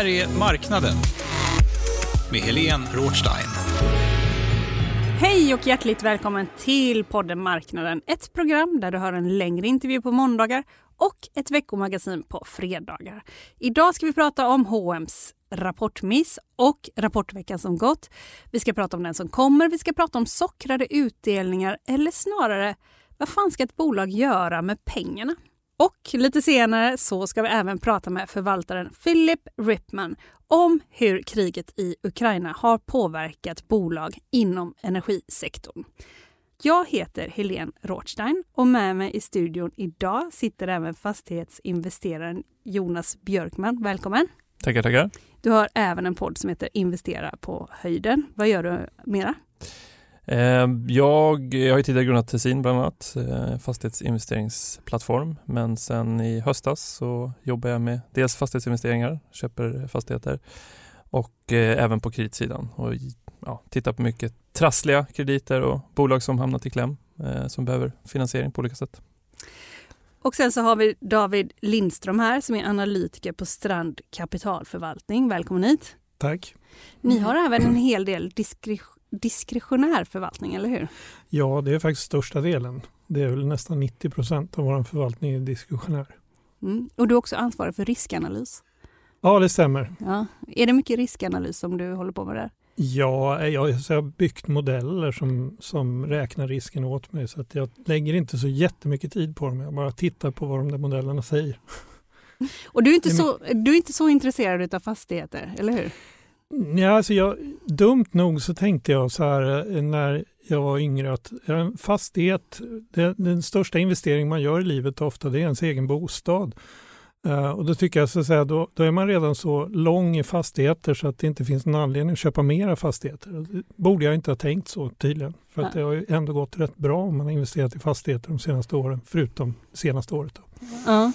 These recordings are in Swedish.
Här är Marknaden med Helene Rothstein. Hej och hjärtligt välkommen till podden Marknaden. Ett program där du hör en längre intervju på måndagar och ett veckomagasin på fredagar. Idag ska vi prata om H&M's rapportmiss och rapportveckan som gått. Vi ska prata om den som kommer, vi ska prata om sockrade utdelningar eller snarare vad fan ska ett bolag göra med pengarna? Och lite senare så ska vi även prata med förvaltaren Philip Ripman om hur kriget i Ukraina har påverkat bolag inom energisektorn. Jag heter Helene Rothstein och med mig i studion idag sitter även fastighetsinvesteraren Jonas Björkman. Välkommen! Tackar, tackar. Du har även en podd som heter Investera på höjden. Vad gör du mera? Eh, jag, jag har ju tidigare grundat Tessin bland annat, eh, fastighetsinvesteringsplattform. Men sen i höstas så jobbar jag med dels fastighetsinvesteringar, köper fastigheter och eh, även på kreditsidan och ja, tittar på mycket trassliga krediter och bolag som hamnat i kläm som behöver finansiering på olika sätt. Och sen så har vi David Lindström här som är analytiker på Strand kapitalförvaltning. Välkommen hit! Tack! Ni har även en hel del diskretion diskretionär förvaltning, eller hur? Ja, det är faktiskt största delen. Det är väl nästan 90 procent av vår förvaltning är diskretionär. Mm. Och du är också ansvarig för riskanalys? Ja, det stämmer. Ja. Är det mycket riskanalys som du håller på med där? Ja, jag, har byggt modeller som, som räknar risken åt mig så att jag lägger inte så jättemycket tid på dem. Jag bara tittar på vad de där modellerna säger. Och du är inte, så, du är inte så intresserad av fastigheter, eller hur? Ja, alltså jag, dumt nog så tänkte jag så här eh, när jag var yngre att en fastighet, det, den största investering man gör i livet ofta det är ens egen bostad. Uh, och då tycker jag så att säga, då, då, är man redan så lång i fastigheter så att det inte finns någon anledning att köpa mera fastigheter. Det borde jag inte ha tänkt så tydligen. För att det har ju ändå gått rätt bra om man har investerat i fastigheter de senaste åren, förutom senaste året. Då. Ja.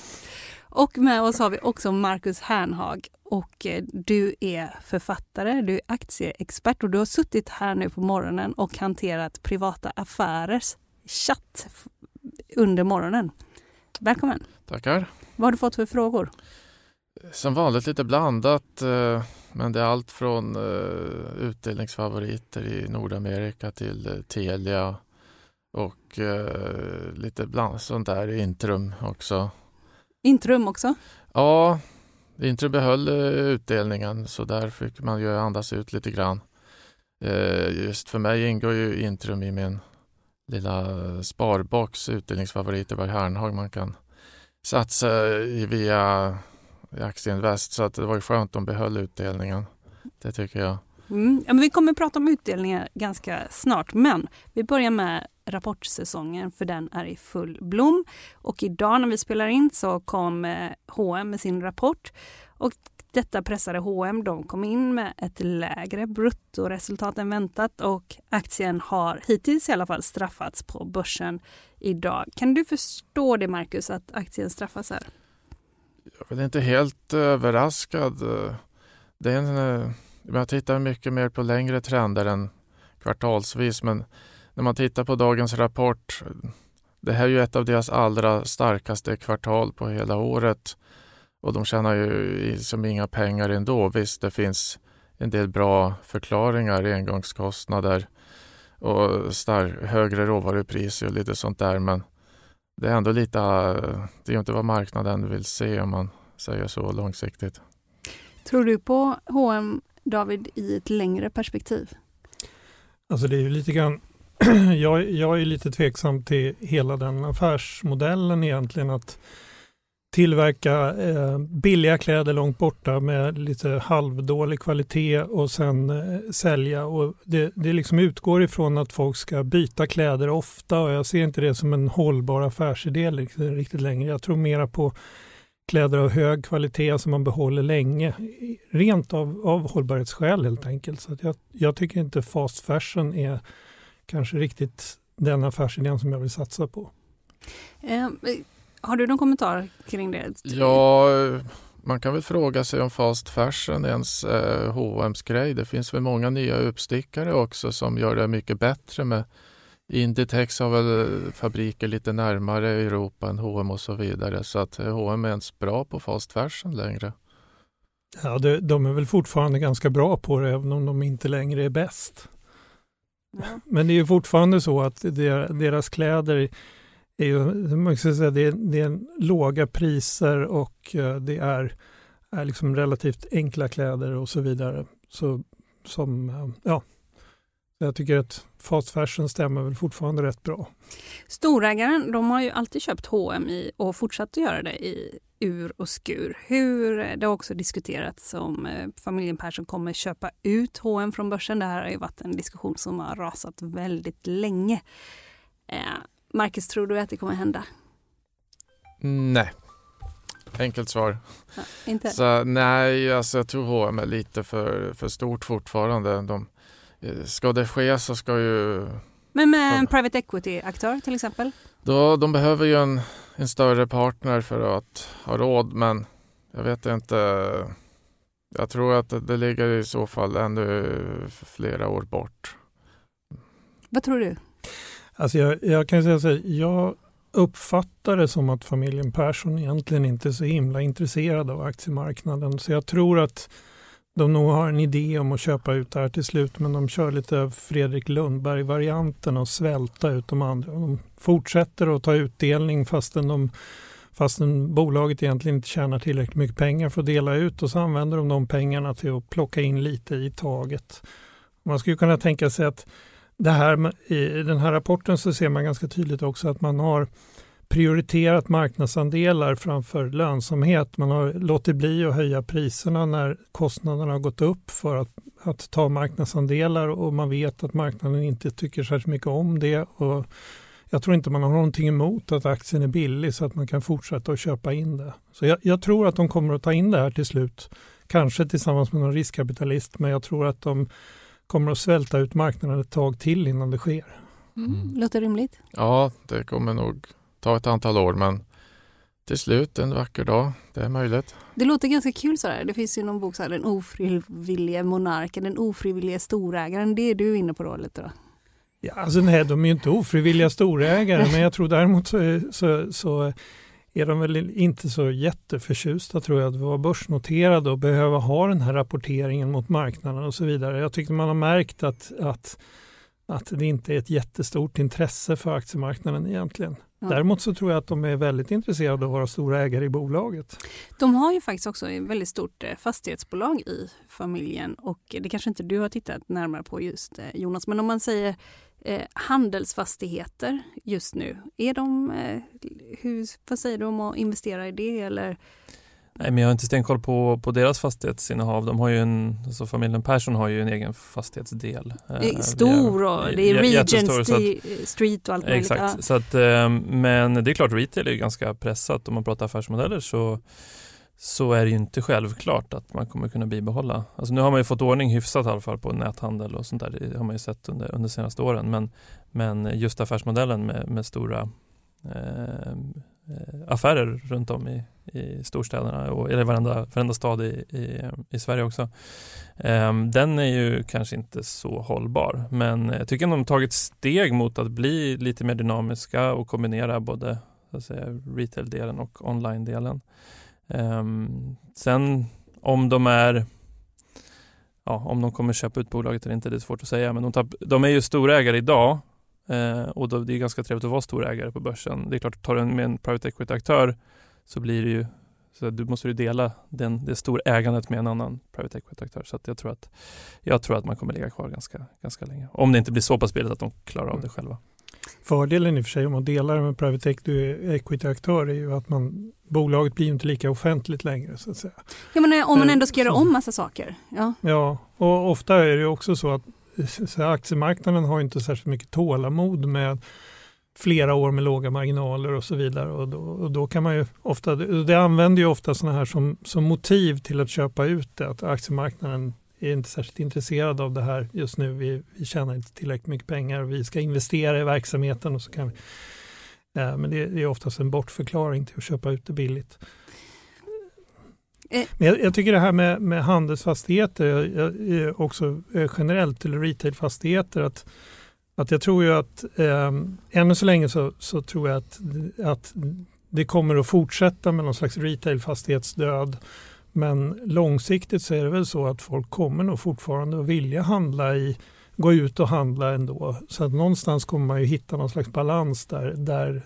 Och med oss har vi också Marcus Hernhag och eh, du är författare, du är aktieexpert och du har suttit här nu på morgonen och hanterat privata affärers chatt under morgonen. Välkommen! Tackar! Vad har du fått för frågor? Som vanligt lite blandat, eh, men det är allt från eh, utdelningsfavoriter i Nordamerika till Telia och lite bland sånt där i Intrum också. Intrum också? Ja, Intrum behöll eh, utdelningen så där fick man ju andas ut lite grann. Eh, just för mig ingår ju Intrum i min lilla sparbox, utdelningsfavoriter var Hernhag man kan satsa i via Aktieinvest så att det var ju skönt de behöll utdelningen. Det tycker jag. Mm. Ja, men vi kommer att prata om utdelningar ganska snart men vi börjar med rapportsäsongen för den är i full blom. Och idag när vi spelar in så kom H&M med sin rapport och detta pressade H&M. De kom in med ett lägre bruttoresultat än väntat och aktien har hittills i alla fall straffats på börsen idag. Kan du förstå det Marcus, att aktien straffas här? Jag är inte helt eh, överraskad. Eh, det är en, man jag tittar mycket mer på längre trender än kvartalsvis men när man tittar på dagens rapport, det här är ju ett av deras allra starkaste kvartal på hela året och de tjänar ju som inga pengar ändå. Visst, det finns en del bra förklaringar, engångskostnader och star- högre råvarupriser och lite sånt där. Men det är ändå lite, det är inte vad marknaden vill se om man säger så långsiktigt. Tror du på H&M David i ett längre perspektiv? Alltså det är ju lite grann jag, jag är lite tveksam till hela den affärsmodellen egentligen att tillverka eh, billiga kläder långt borta med lite halvdålig kvalitet och sen eh, sälja. Och det, det liksom utgår ifrån att folk ska byta kläder ofta och jag ser inte det som en hållbar affärsidé riktigt längre. Jag tror mera på kläder av hög kvalitet som man behåller länge. Rent av, av hållbarhetsskäl helt enkelt. Så jag, jag tycker inte fast fashion är kanske riktigt den affärsidén som jag vill satsa på. Eh, har du någon kommentar kring det? Ja, man kan väl fråga sig om fast fashion är ens eh, H&M's grej. Det finns väl många nya uppstickare också som gör det mycket bättre med Inditex har väl fabriker lite närmare Europa än H&M och så vidare. Så att H&M är ens bra på fast fashion längre. Ja, de, de är väl fortfarande ganska bra på det även om de inte längre är bäst. Ja. Men det är ju fortfarande så att deras kläder är ju, man ska säga, det är, det är låga priser och eh, det är, är liksom relativt enkla kläder och så vidare. Så, som, eh, ja, jag tycker att fast fashion stämmer väl fortfarande rätt bra. Storägaren de har ju alltid köpt H&M i och fortsatt att göra det i ur och skur. Hur, det har också diskuterats om eh, familjen Persson kommer köpa ut H&M från börsen. Det här har ju varit en diskussion som har rasat väldigt länge. Eh, Marcus, tror du att det kommer hända? Nej. Enkelt svar. Ja, inte? Så, nej, alltså jag tror H&M är lite för, för stort fortfarande. De, eh, ska det ske så ska ju... Men med en private equity-aktör till exempel? Då, de behöver ju en, en större partner för att ha råd men jag vet inte. Jag tror att det, det ligger i så fall ännu flera år bort. Vad tror du? Alltså jag, jag kan säga så här, jag uppfattar det som att familjen Persson egentligen inte är så himla intresserad av aktiemarknaden. Så jag tror att de nog har en idé om att köpa ut det här till slut men de kör lite Fredrik Lundberg-varianten och svälta ut de andra. De fortsätter att ta utdelning fastän, de, fastän bolaget egentligen inte tjänar tillräckligt mycket pengar för att dela ut och så använder de de pengarna till att plocka in lite i taget. Man skulle kunna tänka sig att det här, i den här rapporten så ser man ganska tydligt också att man har prioriterat marknadsandelar framför lönsamhet. Man har låtit bli att höja priserna när kostnaderna har gått upp för att, att ta marknadsandelar och man vet att marknaden inte tycker särskilt mycket om det. Och jag tror inte man har någonting emot att aktien är billig så att man kan fortsätta att köpa in det. Så jag, jag tror att de kommer att ta in det här till slut. Kanske tillsammans med någon riskkapitalist men jag tror att de kommer att svälta ut marknaden ett tag till innan det sker. Mm. mm. Låter rimligt. Ja, det kommer nog ta ett antal år men till slut en vacker dag, det är möjligt. Det låter ganska kul sådär. Det finns ju någon bok, sådär, Den ofrivillige monarken, den ofrivillige storägaren. Det är du inne på då lite då? Ja, alltså nej, de är ju inte ofrivilliga storägare men jag tror däremot så, så, så är de väl inte så jätteförtjusta tror jag att vara börsnoterade och behöva ha den här rapporteringen mot marknaden och så vidare. Jag tycker man har märkt att, att, att det inte är ett jättestort intresse för aktiemarknaden egentligen. Däremot så tror jag att de är väldigt intresserade av att vara stora ägare i bolaget. De har ju faktiskt också ett väldigt stort eh, fastighetsbolag i familjen och det kanske inte du har tittat närmare på just eh, Jonas, men om man säger eh, handelsfastigheter just nu, är de, eh, hur, vad säger du om att investera i det eller Nej, men jag har inte stenkoll på, på deras fastighetsinnehav. De har ju en, alltså familjen Persson har ju en egen fastighetsdel. Är stor och det är Regent Street och allt möjligt. Exakt, så att, eh, men det är klart retail är ganska pressat. Om man pratar affärsmodeller så, så är det ju inte självklart att man kommer kunna bibehålla. Alltså nu har man ju fått ordning hyfsat i alla fall på näthandel och sånt där. Det har man ju sett under, under senaste åren. Men, men just affärsmodellen med, med stora eh, Eh, Eh, affärer runt om i, i storstäderna och eller varenda, varenda stad i, i, i Sverige också. Um, den är ju kanske inte så hållbar men jag tycker att de har tagit steg mot att bli lite mer dynamiska och kombinera både retail-delen och online-delen. Um, sen om de är ja, om de kommer köpa ut bolaget eller inte, det är svårt att säga. Men de, tar, de är ju storägare idag Eh, och då, det är ganska trevligt att vara stor ägare på börsen. Det är klart, tar du med en private equity-aktör så blir det ju så du måste ju dela den, det stora ägandet med en annan private equity-aktör. Så jag, tror att, jag tror att man kommer ligga kvar ganska, ganska länge. Om det inte blir så pass billigt att de klarar av det själva. Fördelen i och för sig om man delar med private equity-aktör är ju att man, bolaget blir inte lika offentligt längre. Så att säga. Ja, men om man ändå ska göra om massa saker. Ja, ja och ofta är det också så att så aktiemarknaden har inte särskilt mycket tålamod med flera år med låga marginaler och så vidare. Och då, och då kan man ju ofta, det använder ju ofta sådana här som, som motiv till att köpa ut det, att aktiemarknaden är inte särskilt intresserad av det här just nu. Vi, vi tjänar inte tillräckligt mycket pengar. Vi ska investera i verksamheten och så kan vi. Eh, men det, det, är oftast en bortförklaring till att köpa ut det billigt. Eh. Men jag, jag tycker det här med, med handelsfastigheter, jag, jag, eh, också eh, generellt, eller retailfastigheter, att att jag tror ju att eh, ännu så länge så, så, tror jag att, att det kommer att fortsätta med någon slags retailfastighetsdöd. Men långsiktigt så är det väl så att folk kommer nog fortfarande att vilja handla i, gå ut och handla ändå. Så att någonstans kommer man ju hitta någon slags balans där, där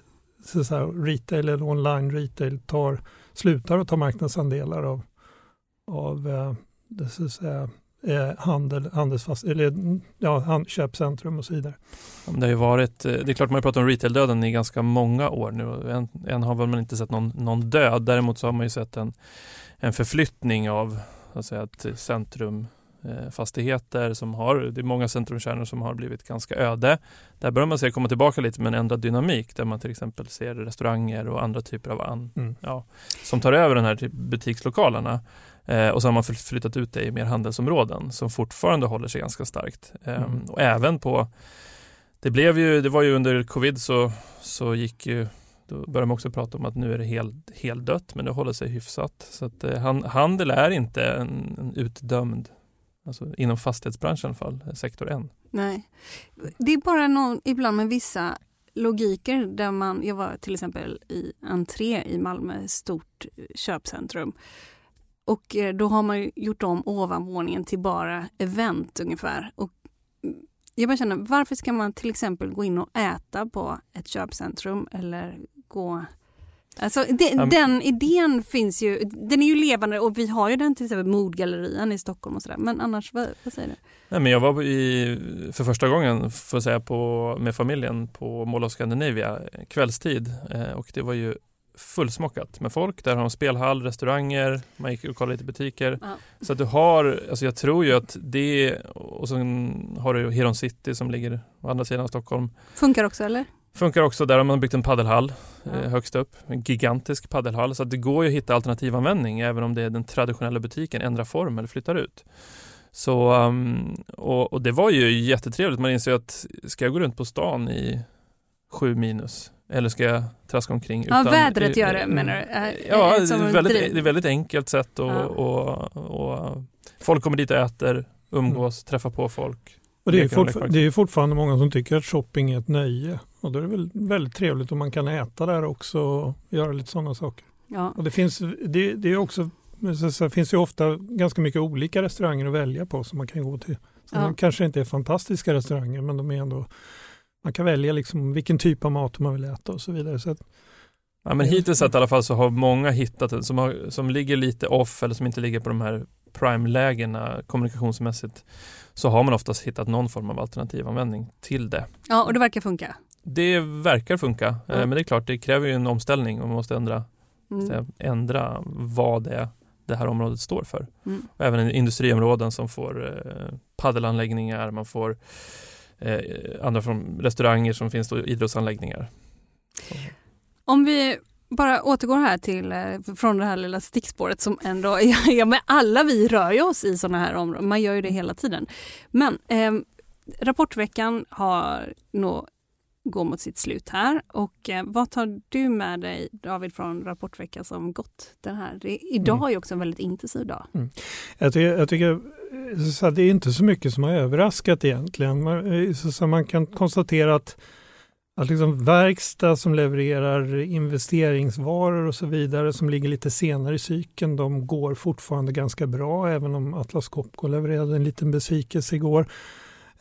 så säga, retail eller online retail tar, slutar att ta marknadsandelar av, av eh, det, så att säga, eh, handel, handelsfast, eller, ja, köpcentrum och så vidare. Det har ju varit, eh, det är klart man har pratat om retail-döden i ganska många år nu. Än, än har man inte sett någon, någon död. Däremot så har man ju sett en, en förflyttning av alltså att centrumfastigheter som har, det är många centrumkärnor som har blivit ganska öde. Där börjar man se komma tillbaka lite med en ändrad dynamik där man till exempel ser restauranger och andra typer av an, mm. ja, som tar över den här butikslokalerna. Eh, och så har man flyttat ut det i mer handelsområden som fortfarande håller sig ganska starkt. Eh, mm. Och även på, det blev ju, det var ju under covid så, så gick ju då började man också prata om att nu är det helt, helt dött men det håller sig hyfsat. Så att, eh, handel är inte en, en utdömd, alltså inom fastighetsbranschen i alla fall, eh, sektor 1. Nej, det är bara någon, ibland med vissa logiker där man, jag var till exempel i entré i Malmö, stort eh, köpcentrum och eh, då har man gjort om ovanvåningen till bara event ungefär. Och mm, jag bara känner, varför ska man till exempel gå in och äta på ett köpcentrum eller gå Alltså, de, um, den idén finns ju, den är ju levande och vi har ju den till exempel Modgallerian i Stockholm och sådär. Men annars, vad, vad, säger du? Nej, men jag var i, för första gången får säga, på, med familjen på Mall of Scandinavia kvällstid eh, och det var ju fullsmockat med folk. Där har de spelhall, restauranger, man gick och kollade lite butiker. Ja. Så att du har, alltså jag tror ju att det, och sen har du Heron City som ligger å andra sidan av Stockholm. Funkar också eller? Funkar också, där har man byggt en paddelhall ja. eh, högst upp. En gigantisk paddelhall. Så det går ju att hitta alternativanvändning även om det är den traditionella butiken ändrar form eller flyttar ut. Så, um, och, och, det var ju jättetrevligt. Man inser att ska jag gå runt på stan i sju minus eller ska jag traska omkring? Ja, utan, vädret gör det menar du? Ja, det är, väldigt, det är ett väldigt enkelt sätt och, ja. och, och, folk kommer dit och äter, umgås, mm. träffar på folk. Och det, är fortfar- det är fortfarande många som tycker att shopping är ett nöje. Och då är det väl väldigt trevligt om man kan äta där också och göra lite sådana saker. Ja. Och det finns, det, det är också, så finns ju ofta ganska mycket olika restauranger att välja på som man kan gå till. Så ja. De kanske inte är fantastiska restauranger men de är ändå man kan välja liksom vilken typ av mat man vill äta och så vidare. Så att, ja, men hittills sett i alla fall så har många hittat det som, har, som ligger lite off eller som inte ligger på de här prime-lägena kommunikationsmässigt så har man oftast hittat någon form av alternativanvändning till det. Ja, och det verkar funka. Det verkar funka, mm. men det är klart det kräver ju en omställning och man måste ändra, mm. ändra vad det det här området står för. Mm. Även industriområden som får eh, paddelanläggningar, man får eh, andra från restauranger som finns då idrottsanläggningar. Så. Om vi bara återgår här till eh, från det här lilla stickspåret som ändå, ja men alla vi rör ju oss i sådana här områden, man gör ju det hela tiden. Men eh, rapportveckan har nog går mot sitt slut här. Och eh, vad tar du med dig David från rapportveckan som gått den här? Det, idag mm. är också en väldigt intensiv dag. Mm. Jag tycker, jag tycker så det är inte så mycket som har överraskat egentligen. Man, eh, så man kan konstatera att, att liksom verkstad som levererar investeringsvaror och så vidare som ligger lite senare i cykeln, de går fortfarande ganska bra även om Atlas Copco levererade en liten besvikelse igår.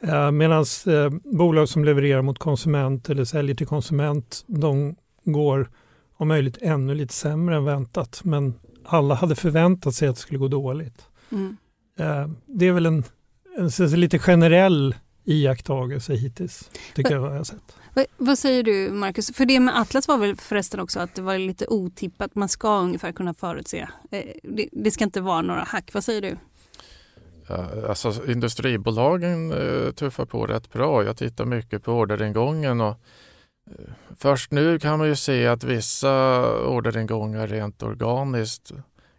Eh, Medan eh, bolag som levererar mot konsument eller säljer till konsument, de går om möjligt ännu lite sämre än väntat. Men alla hade förväntat sig att det skulle gå dåligt. Mm. Eh, Det är väl en, en, så- så lite generell iakttagelse hittills, tycker jag jag har sett. Vad, vad säger du Marcus? För det med Atlas var väl förresten också att det var lite otippat. Man ska ungefär kunna förutse. Eh, det, det ska inte vara några hack. Vad säger du? Alltså industribolagen eh, tuffar på rätt bra. Jag tittar mycket på orderingången och eh, först nu kan man ju se att vissa orderingångar rent organiskt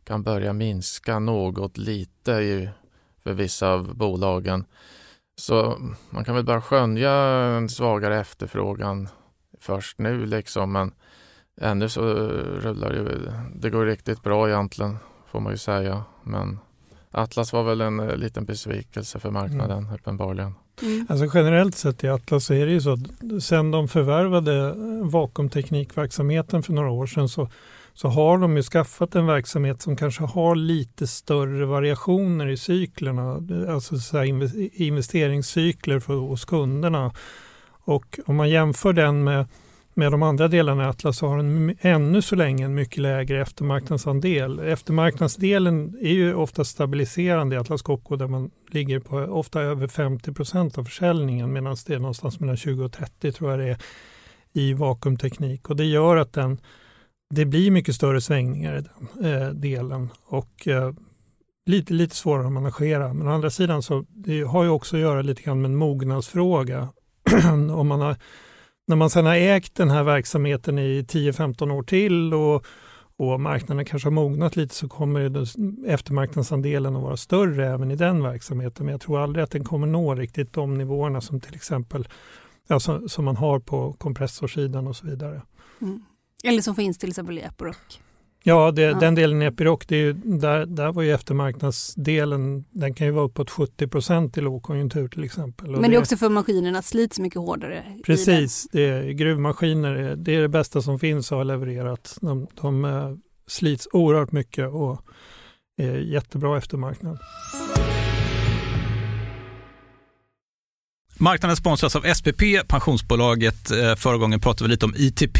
kan börja minska något lite i, för vissa av bolagen. Så man kan väl bara skönja en svagare efterfrågan först nu liksom men ännu så rullar det, det går riktigt bra egentligen får man ju säga. Men Atlas var väl en eh, liten besvikelse för marknaden uppenbarligen. Mm. Alltså generellt sett i Atlas så är det ju så att sen de förvärvade vakuumteknikverksamheten för några år sedan så, så har de ju skaffat en verksamhet som kanske har lite större variationer i cyklerna, alltså så här investeringscykler för, hos kunderna. Och om man jämför den med, med de andra delarna i Atlas så har den ännu så länge en mycket lägre eftermarknadsandel. Eftermarknadsdelen är ju ofta stabiliserande i Atlas Copco där man ligger på ofta över 50 procent av försäljningen medan det är någonstans mellan 20 och 30 tror jag det är i vakuumteknik. Och det gör att den, det blir mycket större svängningar i den eh, delen och eh, lite, lite svårare att managera. Men å andra sidan så det har ju också att göra lite grann med en mognadsfråga. Om man har, när man sedan har ägt den här verksamheten i 10-15 år till och, och marknaden kanske har mognat lite så kommer den- eftermarknadsandelen att vara större även i den verksamheten. Men jag tror aldrig att den kommer nå riktigt de nivåerna som till exempel ja, som, som man har på kompressorsidan och så vidare. Mm. Eller som finns till exempel i Epiroc. Ja, det, Ja. den delen i Epiroc, det är ju, där, där var ju eftermarknadsdelen, den kan ju vara uppåt 70 procent i lågkonjunktur till exempel. Och Men det är också för maskinerna slits mycket hårdare. Precis, det är, gruvmaskiner är, det är det bästa som finns och har levererat. De, de eh, slits oerhört mycket och är jättebra eftermarknad. Marknaden sponsras av SPP, pensionsbolaget. Eh, Förra gången pratade vi lite om ITP.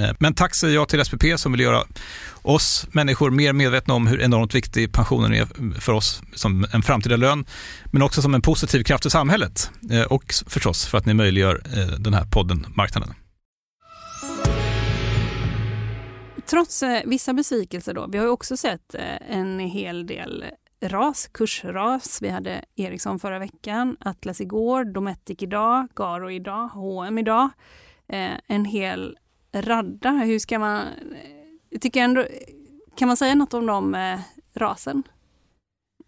Eh, men tack säger jag till SPP som vill göra oss människor mer medvetna om hur enormt viktig pensionen är för oss som en framtida lön, men också som en positiv kraft i samhället eh, och förstås för att ni möjliggör eh, den här podden Marknaden. Trots vissa besvikelser då, vi har ju också sett en hel del ras, kursras. Vi hade Ericsson förra veckan, Atlas igår, Dometic idag, Garo idag, H&M idag. En hel radda. Hur ska man eh, jag tycker ändå, kan man säga något om de eh, rasen?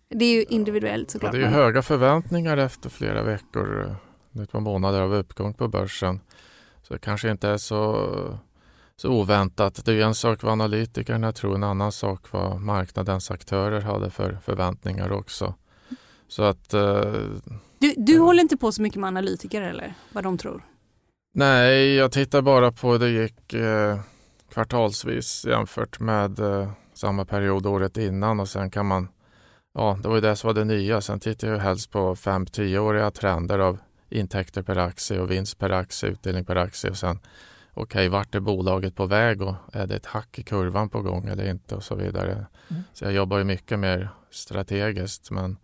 Det är ju individuellt Ja, såklart. det är ju höga förväntningar efter flera veckor, eh, nu ett par månader av uppgång på börsen. Så det kanske inte är så, så oväntat. Det är en sak vad analytikerna tror, en annan sak vad marknadens aktörer hade för förväntningar också. Så att eh, Du, du håller inte på så mycket med analytiker eller vad de tror? Nej, jag tittar bara på hur det gick eh, kvartalsvis jämfört med eh, samma period året innan och sen kan man Ja, det var ju det som var det nya. Sen tittar jag helst på 5-10-åriga trender av intäkter per aktie och vinst per aktie, utdelning per aktie och sen okej, vart är bolaget på väg och är det ett hack i kurvan på gång eller inte och så vidare. Mm. Så jag jobbar ju mycket mer strategiskt men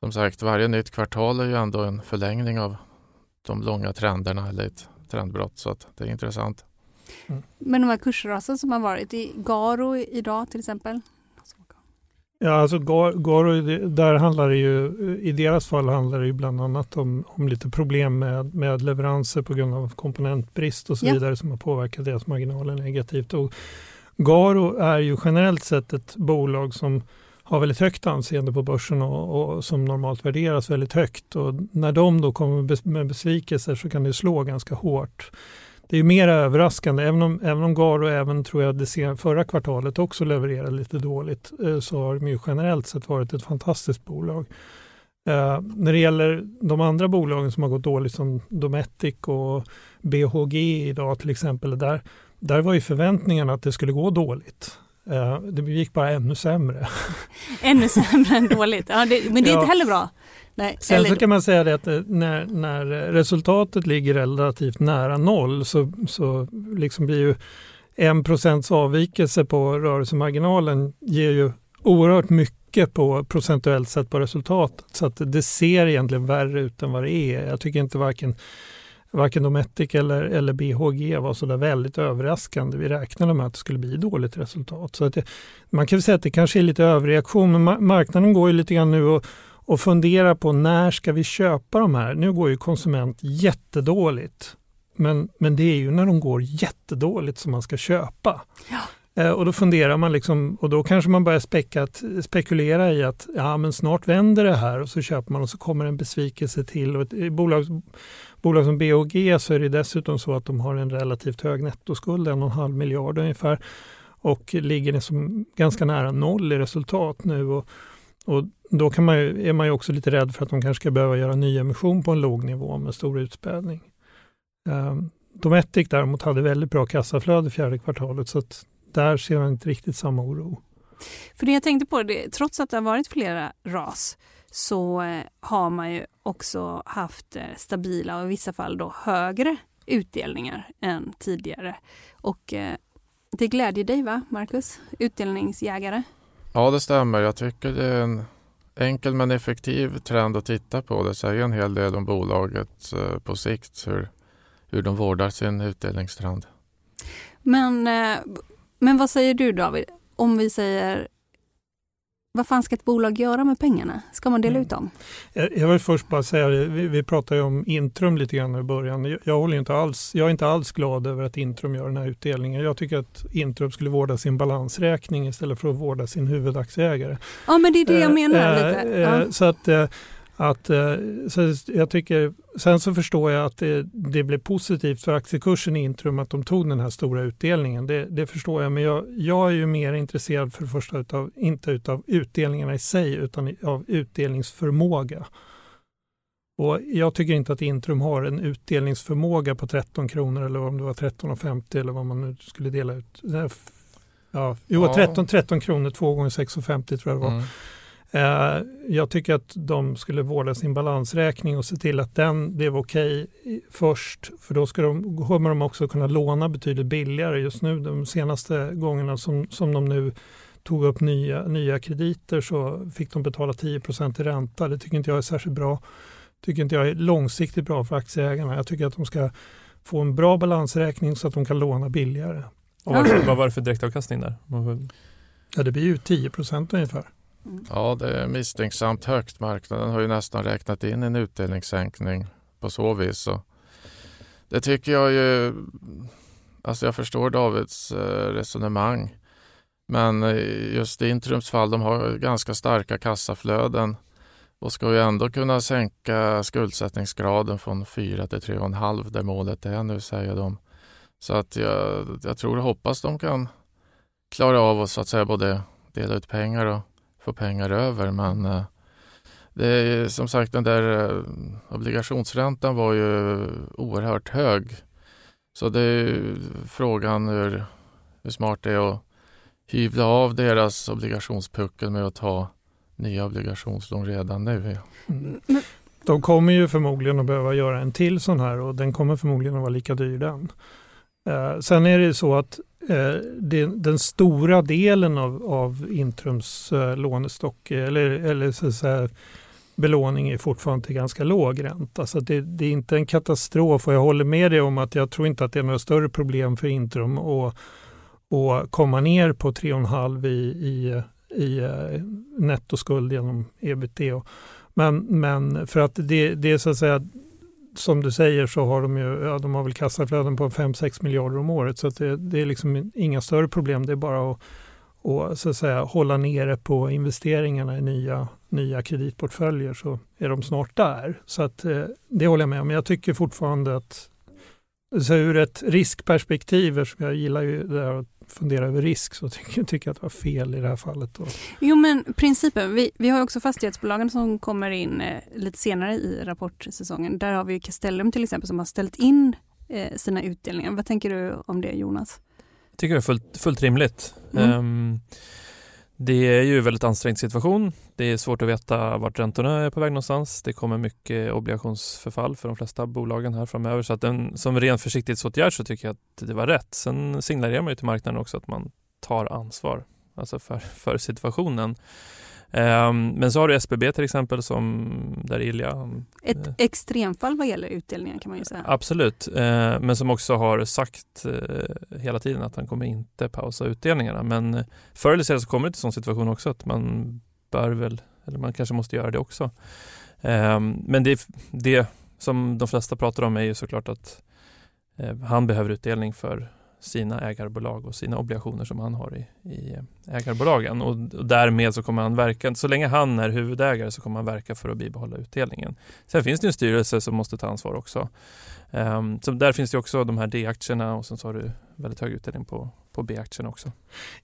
som sagt, varje nytt kvartal är ju ändå en förlängning av de långa trenderna eller ett trendbrott så att det är intressant. Men de här kursrasen som har varit i Garo idag till exempel? Ja, alltså Gar- Garo, där handlar det ju, i deras fall handlar det ju bland annat om, om lite problem med, med leveranser på grund av komponentbrist och så Ja. vidare som har påverkat deras marginaler negativt. Och Garo är ju generellt sett ett bolag som har väldigt högt anseende på börsen och, och som normalt värderas väldigt högt. Och när de då kommer med besvikelser så kan det slå ganska hårt. Det är mer överraskande, även om, även om Garo även tror jag det sen, förra kvartalet också levererade lite dåligt eh, så har de ju generellt sett varit ett fantastiskt bolag. Eh, när det gäller de andra bolagen som har gått dåligt som Dometic och BHG idag till exempel, där, där var ju förväntningarna att det skulle gå dåligt. Eh, det gick bara ännu sämre. Ännu sämre än dåligt. Ja, det, men det är Ja. inte heller bra. Nej, Sen eller, så kan man säga det att eh, när, när resultatet ligger relativt nära noll så, så liksom blir ju en procents avvikelse på rörelsemarginalen ger ju oerhört mycket på procentuellt sett på resultatet. Så att det ser egentligen värre ut än vad det är. Jag tycker inte varken Varken Dometic eller, eller BHG var så där väldigt överraskande. Vi räknade med att det skulle bli dåligt resultat. Så att det, man kan säga att det kanske är lite överreaktion, men ma- marknaden går ju lite grann nu och och fundera på när ska vi köpa de här? Nu går ju konsument jättedåligt. Men, men det är ju när de går jättedåligt som man ska köpa. Eh, och då funderar man liksom, och då kanske man börjar späcka, spekulera i att ja, men snart vänder det här och så köper man och så kommer en besvikelse till. Och ett, i bolag, bolag som BOG så är det dessutom så att de har en relativt hög nettoskuld, en och en halv miljard ungefär. Och ligger liksom ganska nära noll i resultat nu. Och, och då kan man ju, är man ju också lite rädd för att de kanske ska behöva göra nyemission på en låg nivå med stor utspädning. Um, Dometic däremot hade väldigt bra kassaflöde fjärde kvartalet så att där ser man inte riktigt samma oro. För det jag tänkte på, det, trots att det har varit flera ras så eh, har man ju också haft eh, stabila och i vissa fall då högre utdelningar än tidigare. Och eh, det glädjer dig va, Marcus? Utdelningsjägare? Ja, det stämmer. Jag tycker det är en enkel men effektiv trend att titta på. Det säger en hel del om bolaget på sikt, hur, hur de vårdar sin utdelningstrend. Men, men vad säger du David? Om vi säger vad fan ska ett bolag göra med pengarna? Ska man dela Mm. ut dem? Jag vill först bara säga vi, vi pratade om Intrum lite grann i början. Jag, jag, håller inte alls, jag är inte alls glad över att Intrum gör den här utdelningen. Jag tycker att Intrum skulle vårda sin balansräkning istället för att vårda sin huvudaktieägare. Ja, men det är det jag menar Eh, lite. eh, Ja. Så att, eh, att eh, så jag tycker, sen så förstår jag att det, det blev positivt för aktiekursen i Intrum att de tog den här stora utdelningen. Det, det förstår jag, men jag, jag är ju mer intresserad för det första utav, inte utav utdelningarna i sig utan av utdelningsförmåga. Och jag tycker inte att Intrum har en utdelningsförmåga på 13 kronor eller om det var 13,50 eller vad man nu skulle dela ut. Ja, jo, Ja. 13, 13 kronor, 2 gånger 6,50 tror jag det var. Mm. Eh, jag tycker att de skulle vårda sin balansräkning och se till att den blev okej i- först. För då ska de, kommer de också kunna låna betydligt billigare. Just nu de senaste gångerna som, som de nu tog upp nya, nya krediter så fick de betala 10% i ränta. Det tycker inte jag är särskilt bra. tycker inte jag är långsiktigt bra för aktieägarna. Jag tycker att de ska få en bra balansräkning så att de kan låna billigare. Och vad, var det för direktavkastning där? Ja, det blir ju 10% ungefär. Ja, det är misstänksamt högt. Marknaden har ju nästan räknat in en utdelningssänkning på så vis. Så det tycker jag ju Alltså jag förstår Davids eh, resonemang. Men eh, just i Intrums fall, de har ganska starka kassaflöden och ska ju ändå kunna sänka skuldsättningsgraden från 4 till 3,5 där målet är nu säger de. Så att jag, jag tror och hoppas de kan klara av att så att säga både dela ut pengar och få pengar över. Men eh, det är som sagt den där eh, obligationsräntan var ju oerhört hög. Så det är frågan hur, hur smart det är att hyvla av deras obligationspuckel med att ta nya obligationslån redan nu. Mm. De kommer ju förmodligen att behöva göra en till sån här och den kommer förmodligen att vara lika dyr den. Eh, sen är det så att Eh, den stora delen av, av Intrums eh, lånestock eh, eller, eller så att säga, belåning är fortfarande till ganska låg ränta. Så det, det, är inte en katastrof och jag håller med dig om att jag tror inte att det är några större problem för Intrum att, att komma ner på 3,5 i, i, i eh, nettoskuld genom ebitda. Men, men för att det, det är så att säga som du säger så har de ju, ja, de har väl kassaflöden på 5-6 miljarder om året så att det, det, är liksom inga större problem. Det är bara att, och, så att säga, hålla nere på investeringarna i nya, nya kreditportföljer så är de snart där. Så att, eh, det håller jag med om. Jag tycker fortfarande att så ur ett riskperspektiv, eftersom jag gillar ju det här att fundera över risk, så tycker jag tycker att det var fel i det här fallet. Då. Jo men principen, vi, vi har också fastighetsbolagen som kommer in eh, lite senare i rapportsäsongen. Där har vi Castellum till exempel som har ställt in eh, sina utdelningar. Vad tänker du om det Jonas? Jag tycker det är fullt, fullt rimligt. Mm. Um, det är ju en väldigt ansträngd situation. Det är svårt att veta vart räntorna är på väg någonstans. Det kommer mycket obligationsförfall för de flesta bolagen här framöver. Så att den, som ren försiktighetsåtgärd så tycker jag att det var rätt. Sen signalerar man ju till marknaden också att man tar ansvar alltså för, för situationen. Ehm, men så har du SBB till exempel som där Ilja... Ett eh, extremfall vad gäller utdelningen kan man ju säga. Absolut, eh, men som också har sagt eh, hela tiden att han kommer inte pausa utdelningarna. Men förr eller senare så kommer det till sån situation också att man bör väl, eller man kanske måste göra det också. Ehm, men det, det som de flesta pratar om är ju såklart att han behöver utdelning för sina ägarbolag och sina obligationer som han har i, i eh, ägarbolagen. Och, och därmed så kommer han verka, så länge han är huvudägare så kommer han verka för att bibehålla utdelningen. Sen finns det en styrelse som måste ta ansvar också. Um, så där finns det också de här D-aktierna och sen så har du väldigt hög utdelning på, på B-aktierna också.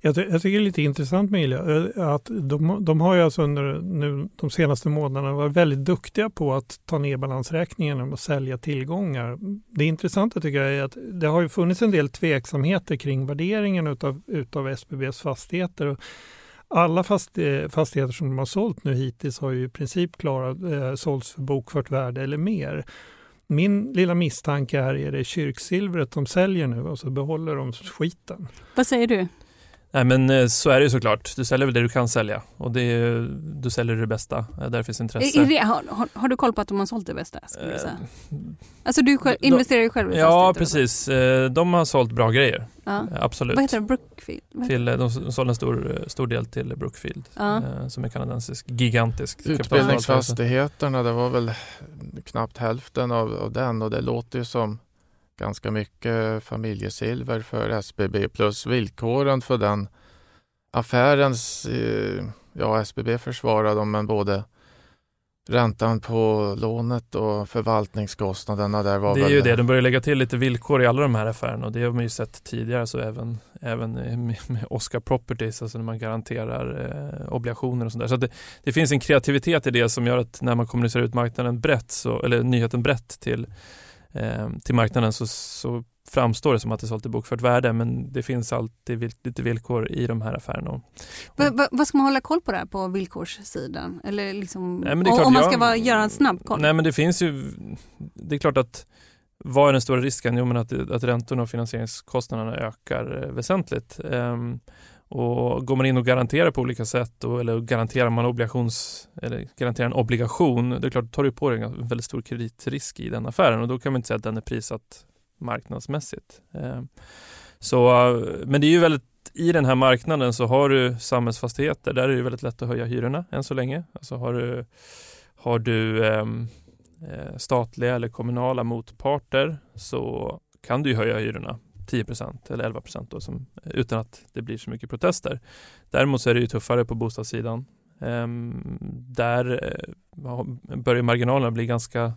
Jag, jag, tycker det är lite intressant med Ilja, eh, att de, de har ju alltså under nu, de senaste månaderna varit väldigt duktiga på att ta ner balansräkningen och sälja tillgångar. Det intressanta tycker jag är att det har ju funnits en del tveksamheter kring värderingen utav, utav SBBs fastigheter. Alla eh, fastigheter som de har sålt nu hittills har ju i princip klarat, eh, sålts för bokfört värde eller mer. Min lilla misstanke är, är det kyrksilvret de säljer nu och så behåller de skiten. Vad säger du? Nej men eh, så är det ju såklart. Du säljer väl det du kan sälja och det du säljer det bästa. Där finns intresse. Är det, har, har, har, du koll på att de har sålt det bästa? Skulle säga? Eh, alltså du själv, investerar ju själv i Ja precis. Eh, de har sålt bra grejer. Ja. Absolut. Vad heter det? Brookfield? Till, de sålde en stor, stor del till Brookfield ja. som är kanadensisk, gigantisk Utbildningsfastigheterna, det var väl knappt hälften av, av den och det låter ju som ganska mycket familjesilver för SBB plus villkoren för den affärens, eh, ja SBB försvarar dem men både räntan på lånet och förvaltningskostnaderna där var Det är väl... ju det, de börjar lägga till lite villkor i alla de här affärerna och det har man ju sett tidigare så även, även med Oscar Properties, alltså när man garanterar eh, obligationer och sådär. Så, så det, det, finns en kreativitet i det som gör att när man kommunicerar ut marknaden brett, så, eller nyheten brett till eh, till marknaden så, så framstår det som att det är sålt i bokfört värde men det finns alltid lite villkor i de här affärerna. Va, va, vad ska man hålla koll på där på villkorssidan? Eller liksom, nej, om man ska jag, göra en snabb koll? Nej men det finns ju, det är klart att vad är den stora risken? Jo men att, att räntorna och finansieringskostnaderna ökar eh, väsentligt. Um, och går man in och garanterar på olika sätt och, eller garanterar man obligations, eller garanterar en obligation, det är klart, då tar du på dig en väldigt stor kreditrisk i den affären och då kan man inte säga att den är prissatt marknadsmässigt. Eh, så, men det är ju väldigt, i den här marknaden så har du samhällsfastigheter, där är det väldigt lätt att höja hyrorna än så länge. Alltså har du, har du ehm, eh, statliga eller kommunala motparter så kan du höja hyrorna 10% eller 11 då, som, utan att det blir så mycket protester. Däremot så är det ju tuffare på bostadssidan. Ehm, där eh, börjar marginalerna bli ganska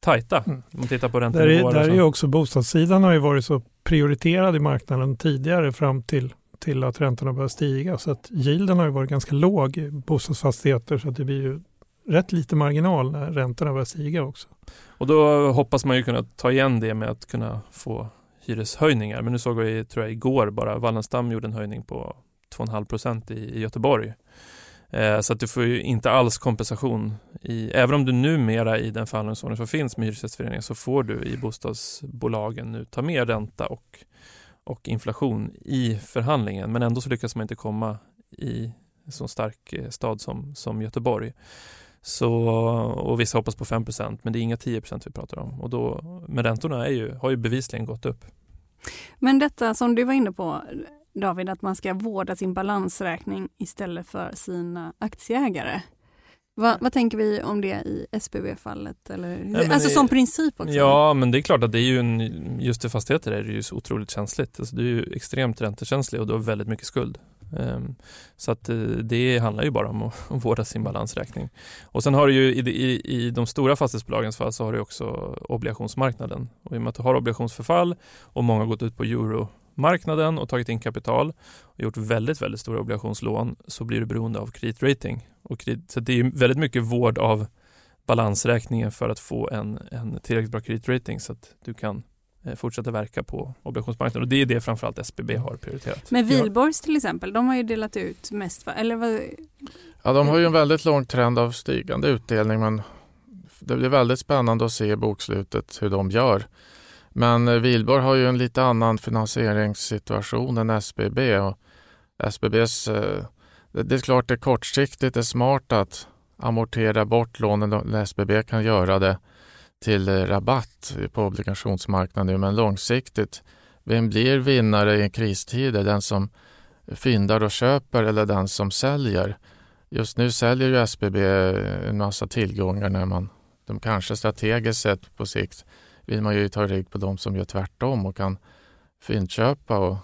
tajta. Mm. Om man tittar på räntenivåer. Där, är, där är också bostadssidan har ju varit så prioriterad i marknaden tidigare fram till, till att räntorna började stiga. Så att yielden har ju varit ganska låg i bostadsfastigheter så att det blir ju rätt lite marginal när räntorna börjar stiga också. Och då hoppas man ju kunna ta igen det med att kunna få hyreshöjningar. Men nu såg vi, tror jag, igår bara Wallenstam gjorde en höjning på 2,5 procent i, Göteborg. Eh, så att du får ju inte alls kompensation. I, även om du numera i den förhandlingsordning som finns med Hyresgästföreningen så får du i bostadsbolagen nu ta med ränta och, och inflation i förhandlingen. Men ändå så lyckas man inte komma i en så stark eh, stad som, som Göteborg. Så, och vissa hoppas på 5% men det är inga 10% vi pratar om. Och då, men räntorna är ju, har ju bevisligen gått upp. Men detta som du var inne på David, att man ska vårda sin balansräkning istället för sina aktieägare. Va, vad tänker vi om det i SBB-fallet? Eller, ja, alltså som princip också? Ja, men det är klart att det är ju en, just i fastigheter är det ju så otroligt känsligt. Alltså, du är ju extremt räntekänslig och du har väldigt mycket skuld. Ehm, så att eh, det handlar ju bara om att, vårda sin balansräkning. Och sen har du ju i, i, i de stora fastighetsbolagens fall så har du också obligationsmarknaden. Och i och med att du har obligationsförfall och många har gått ut på euromarknaden och tagit in kapital och gjort väldigt, väldigt stora obligationslån så blir du beroende av kreditrating. Och kredit, så det är väldigt mycket vård av balansräkningen för att få en, en tillräckligt bra kreditrating så att du kan fortsätta verka på obligationsmarknaden. Och det är det framförallt SBB har prioriterat. Men Wihlborgs till exempel, de har ju delat ut mest, för, eller vad? Ja, de har ju en väldigt lång trend av stigande utdelning men det blir väldigt spännande att se i bokslutet hur de gör. Men Wihlborg har ju en lite annan finansieringssituation än SBB. Och SBBs, eh, det är klart det är kortsiktigt det är smart att amortera bort lånen när SBB kan göra det till rabatt på obligationsmarknaden. Men långsiktigt, vem blir vinnare i en kristid? Den som fyndar och köper eller den som säljer? Just nu säljer ju SBB en massa tillgångar när man, de kanske strategiskt sett på sikt vill man ju ta rygg på de som gör tvärtom och kan fyndköpa och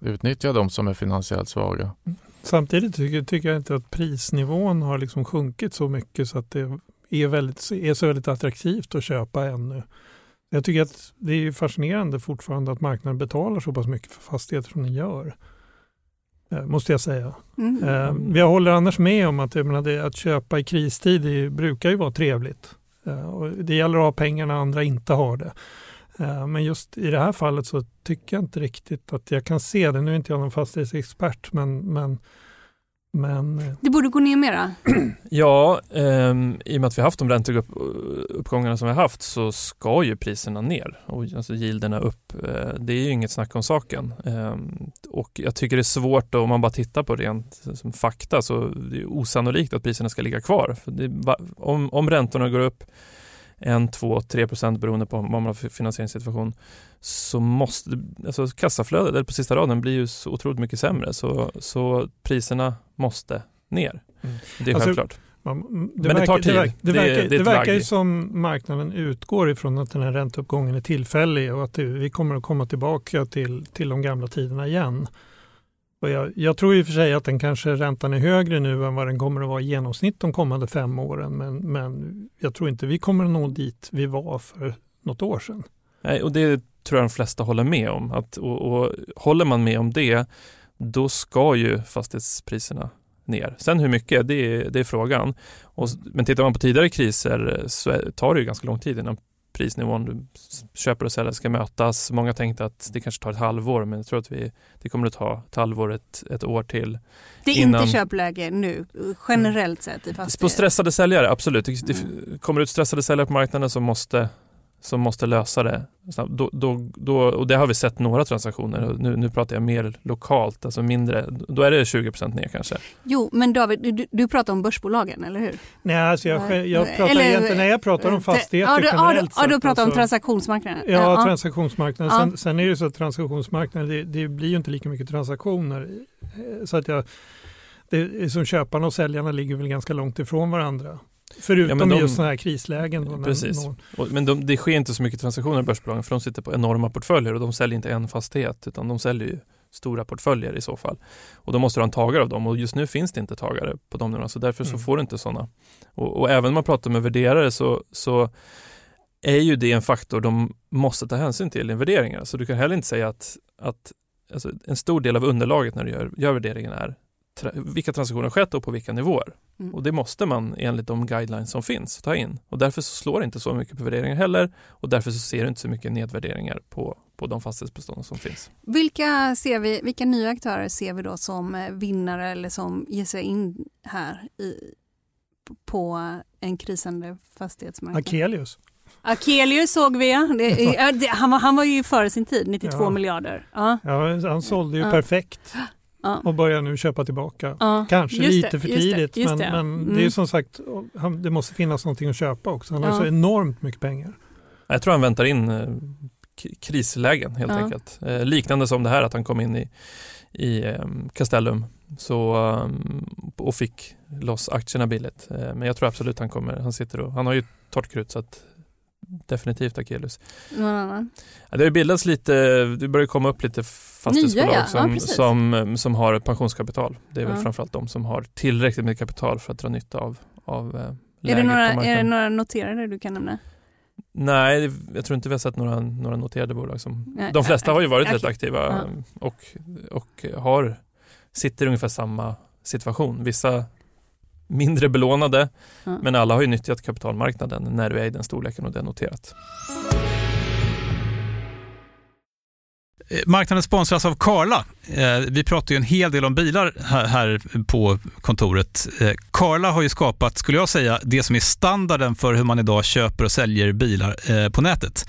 utnyttja de som är finansiellt svaga. Samtidigt tycker, tycker jag inte att prisnivån har liksom sjunkit så mycket så att det är, väldigt, är så väldigt attraktivt att köpa ännu. Jag tycker att det är fascinerande fortfarande att marknaden betalar så pass mycket för fastigheter som den gör. Eh, måste jag säga. Mm. Eh, jag håller annars med om att, menar, att köpa i kristid det brukar ju vara trevligt. Eh, det gäller att ha pengar när andra inte har det. Men just i det här fallet så tycker jag inte riktigt att jag kan se det. Nu är inte jag någon fastighetsexpert men, men men... Eh, det borde gå ner mera? ja, eh, i och med att vi haft de ränteuppgångarna som vi har haft så ska ju priserna ner och alltså yielderna upp. Eh, det är ju inget snack om saken. Eh, och jag tycker det är svårt, då, om man bara tittar på rent som fakta, så det är osannolikt att priserna ska ligga kvar. Det, om, om räntorna går upp 1, 2, 3 procent beroende på vad man har för finansieringssituation så måste, alltså kassaflödet på sista raden blir ju så otroligt mycket sämre så, så priserna måste ner. Mm. Det är alltså, självklart. det Men verkar, det tar tid. Det, verkar, det, verkar, det, det verkar ju som marknaden utgår ifrån att den här ränteuppgången är tillfällig och att vi kommer att komma tillbaka till, till de gamla tiderna igen. Och jag, jag, tror i och för sig att den kanske räntan är högre nu än vad den kommer att vara i genomsnitt de kommande fem åren. Men, men jag tror inte vi kommer att nå dit vi var för något år sedan. Nej, och det tror jag de flesta håller med om. Att, och, och håller man med om det, då ska ju fastighetspriserna ner. Sen hur mycket, det är, det är frågan. Och, men tittar man på tidigare kriser så tar det ju ganska lång tid innan prisnivån du köper och säljer ska mötas. Många tänkte att det kanske tar ett halvår men jag tror att vi, det kommer att ta ett halvår, ett, ett år till. Det är innan... inte köpläge nu generellt sett i fastigheter? På stressade säljare, absolut. Det, det kommer ut stressade säljare på marknaden som måste som måste lösa det. Då, då, då, och det har vi sett några transaktioner. Nu, nu pratar jag mer lokalt, alltså mindre. Då är det 20% ner kanske. Jo, men David, du, du pratar om börsbolagen, eller hur? Nej, alltså jag, jag pratar eller, egentligen, nej, jag pratar om fastigheter ja, du, generellt Ja, du pratar om alltså, transaktionsmarknaden. Ja, ja. transaktionsmarknaden. Sen, sen, är det så att transaktionsmarknaden, det, det, blir ju inte lika mycket transaktioner. Så att jag, det, som köparna och säljarna ligger väl ganska långt ifrån varandra. Förutom Ja, de- just sådana här krislägen. Då, Precis. någon- men de, det sker inte så mycket transaktioner i börsbolagen för de sitter på enorma portföljer och de säljer inte en fastighet utan de säljer ju stora portföljer i så fall. Och då måste du ha en tagare av dem och just nu finns det inte tagare på de nivåerna så därför så Mm. får du inte sådana. Och, och även om man pratar med värderare så, så är ju det en faktor de måste ta hänsyn till i värderingar. Så du kan heller inte säga att, att alltså en stor del av underlaget när du gör, gör värderingen är tra, vilka transaktioner har skett och på vilka nivåer. Mm. Och det måste man enligt de guidelines som finns ta in. Och därför så slår det inte så mycket på värderingar heller och därför så ser du inte så mycket nedvärderingar på, på de fastighetsbestånd som finns. Vilka, ser vi, vilka nya aktörer ser vi då som eh, vinnare eller som ger sig in här i, på en krisande fastighetsmarknad? Akelius. Akelius såg vi ja. Det, ja, det, han, var, han var ju före sin tid, 92 Ja. miljarder. Ja, Ja, han sålde ju Ja. perfekt ja, och börjar nu köpa tillbaka. ja. Kanske Just lite det, för just det, tidigt, just men, det. men Mm. det är ju som sagt, det måste finnas någonting att köpa också. Han har Ja. så enormt mycket pengar. Jag tror han väntar in eh, krislägen helt Ja. enkelt. Eh, liknande som det här att han kom in i, i eh, Castellum så, eh, och fick loss aktierna billigt. Eh, men jag tror absolut han kommer, han sitter och, han har ju torrt krut så att definitivt Akelius. Någon annan? Ja, det har bildats lite, det börjar komma upp lite fastighetsbolag ja. Ja, som, precis. som, som har ett pensionskapital. Det är väl framförallt de som har tillräckligt med kapital för att dra nytta av, av eh, Är läget det, några, är det några noterade du kan nämna? Nej, jag tror inte vi har sett några, några noterade bolag som... Nej, de flesta har ju varit okej. rätt aktiva och, och har, sitter i ungefär samma situation. Vissa mindre belånade, Ja. men alla har ju nyttjat kapitalmarknaden när du är i den storleken och det är noterat. Eh, Marknaden sponsras av Karla. Eh, Vi pratar ju en hel del om bilar här- på kontoret. Eh, Karla har ju skapat, skulle jag säga, det som är standarden för hur man idag köper och säljer bilar eh, på nätet.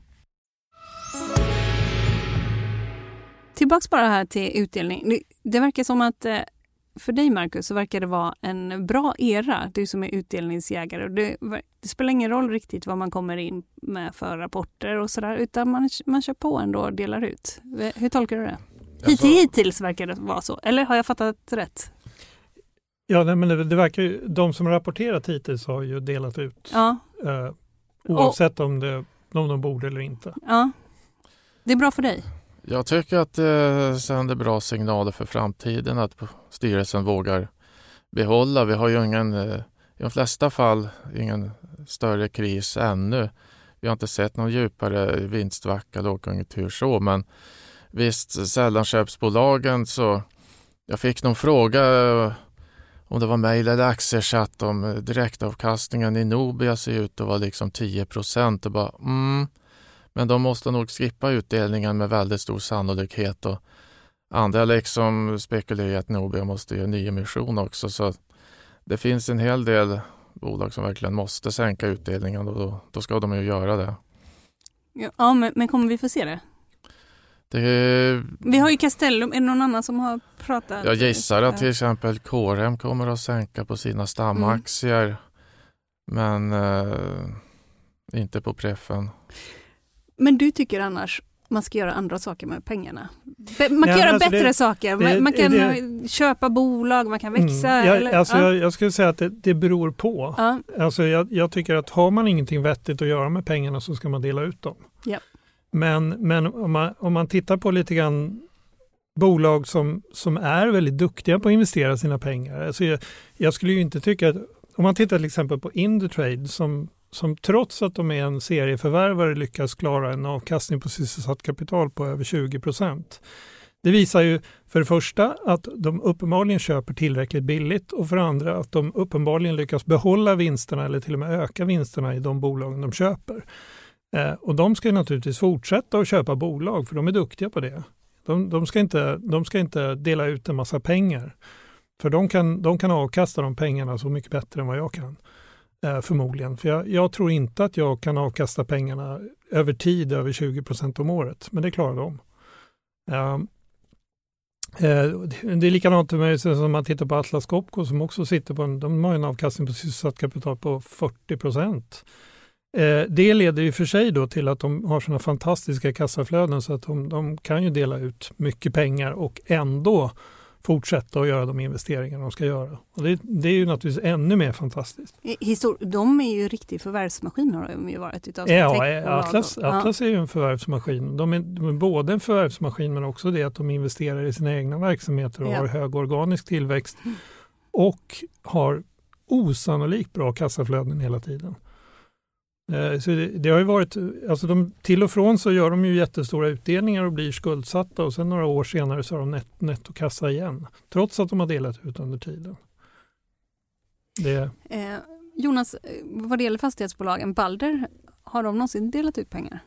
Tillbaks bara här till utdelning. Det, verkar som att eh, för dig Marcus så verkar det vara en bra era, du som är utdelningsjägare. Det, det spelar ingen roll riktigt vad man kommer in med för rapporter och sådär utan man, man kör på ändå och delar ut. Hur tolkar du det? Alltså- hittills verkar det vara så. Eller har jag fattat rätt? Ja, nej, men det, det verkar ju, de som rapporterat hittills har ju delat ut Ja, eh, oavsett om, det, om de borde eller inte. ja. Det är bra för dig. Jag tycker att det sänder bra signaler för framtiden att styrelsen vågar behålla. Vi har ju ingen, eh, i de flesta fall ingen större kris ännu. Vi har inte sett någon djupare vinstsvacka, lågkonjunktur så, men visst, sällanköpsbolagen så jag fick någon fråga eh, om det var mejl eller aktiechatt om eh, direktavkastningen i Nobia ser ut att vara liksom 10 procent och bara mm, men de måste nog skippa utdelningen med väldigt stor sannolikhet och andra liksom spekulerar att Nobia måste göra nyemission också så det finns en hel del bolag som verkligen måste sänka utdelningen och då, då ska de ju göra det. Ja, men, men kommer vi få se det? det Vi har ju Castellum. Är det någon annan som har pratat? jag gissar att till exempel KRM kommer att sänka på sina stamaktier men eh, inte på preffen. Men du tycker annars man ska göra andra saker med pengarna. Man kan Ja, göra alltså bättre det- saker. det- Man, man kan det- köpa bolag, man kan växa. Mm. Jag, eller, alltså, ja. jag, jag skulle säga att det, det beror på. Ja. Alltså jag, jag tycker att har man ingenting vettigt att göra med pengarna så ska man dela ut dem. Ja. Men, men om, man, om man tittar på lite grann bolag som, som är väldigt duktiga på att investera sina pengar. Alltså jag, jag skulle ju inte tycka att, om man tittar till exempel på Indutrade som, som trots att de är en serieförvärvare lyckas klara en avkastning på sysselsatt kapital på över 20 procent. Det visar ju för det första att de uppenbarligen köper tillräckligt billigt och för det andra att de uppenbarligen lyckas behålla vinsterna eller till och med öka vinsterna i de bolagen de köper. Eh, och de ska ju naturligtvis fortsätta att köpa bolag för de är duktiga på det. De, de, ska, inte, de ska inte dela ut en massa pengar. För de kan, de kan avkasta de pengarna så mycket bättre än vad jag kan. Eh, förmodligen. För jag, jag tror inte att jag kan avkasta pengarna över tid över 20 procent om året. Men det klarar de. Ehm, eh, Det är likadant med som man tittar på Atlas Copco som också sitter på en, de har en avkastning på sysselsatt kapital på 40 procent. Eh, det leder ju för sig då till att de har sådana fantastiska kassaflöden så att de, de kan ju dela ut mycket pengar och ändå fortsätta att göra de investeringar de ska göra. Och det, det är ju naturligtvis ännu mer fantastiskt. Histor- de är ju riktig förvärvsmaskin har de ju varit. Utav Ja, Atlas, och- ja. Atlas är ju en förvärvsmaskin. De är, de är både en förvärvsmaskin men också det att de investerar i sina egna verksamheter och Ja. har hög organisk tillväxt och har osannolikt bra kassaflöden hela tiden. Eh, Så det, det har ju varit, alltså de, till och från så gör de ju jättestora utdelningar och blir skuldsatta och sen några år senare så har de net, nettokassa igen. Trots att de har delat ut under tiden. Det, Eh, Jonas, eh, vad det gäller fastighetsbolagen, Balder, har de någonsin delat ut pengar?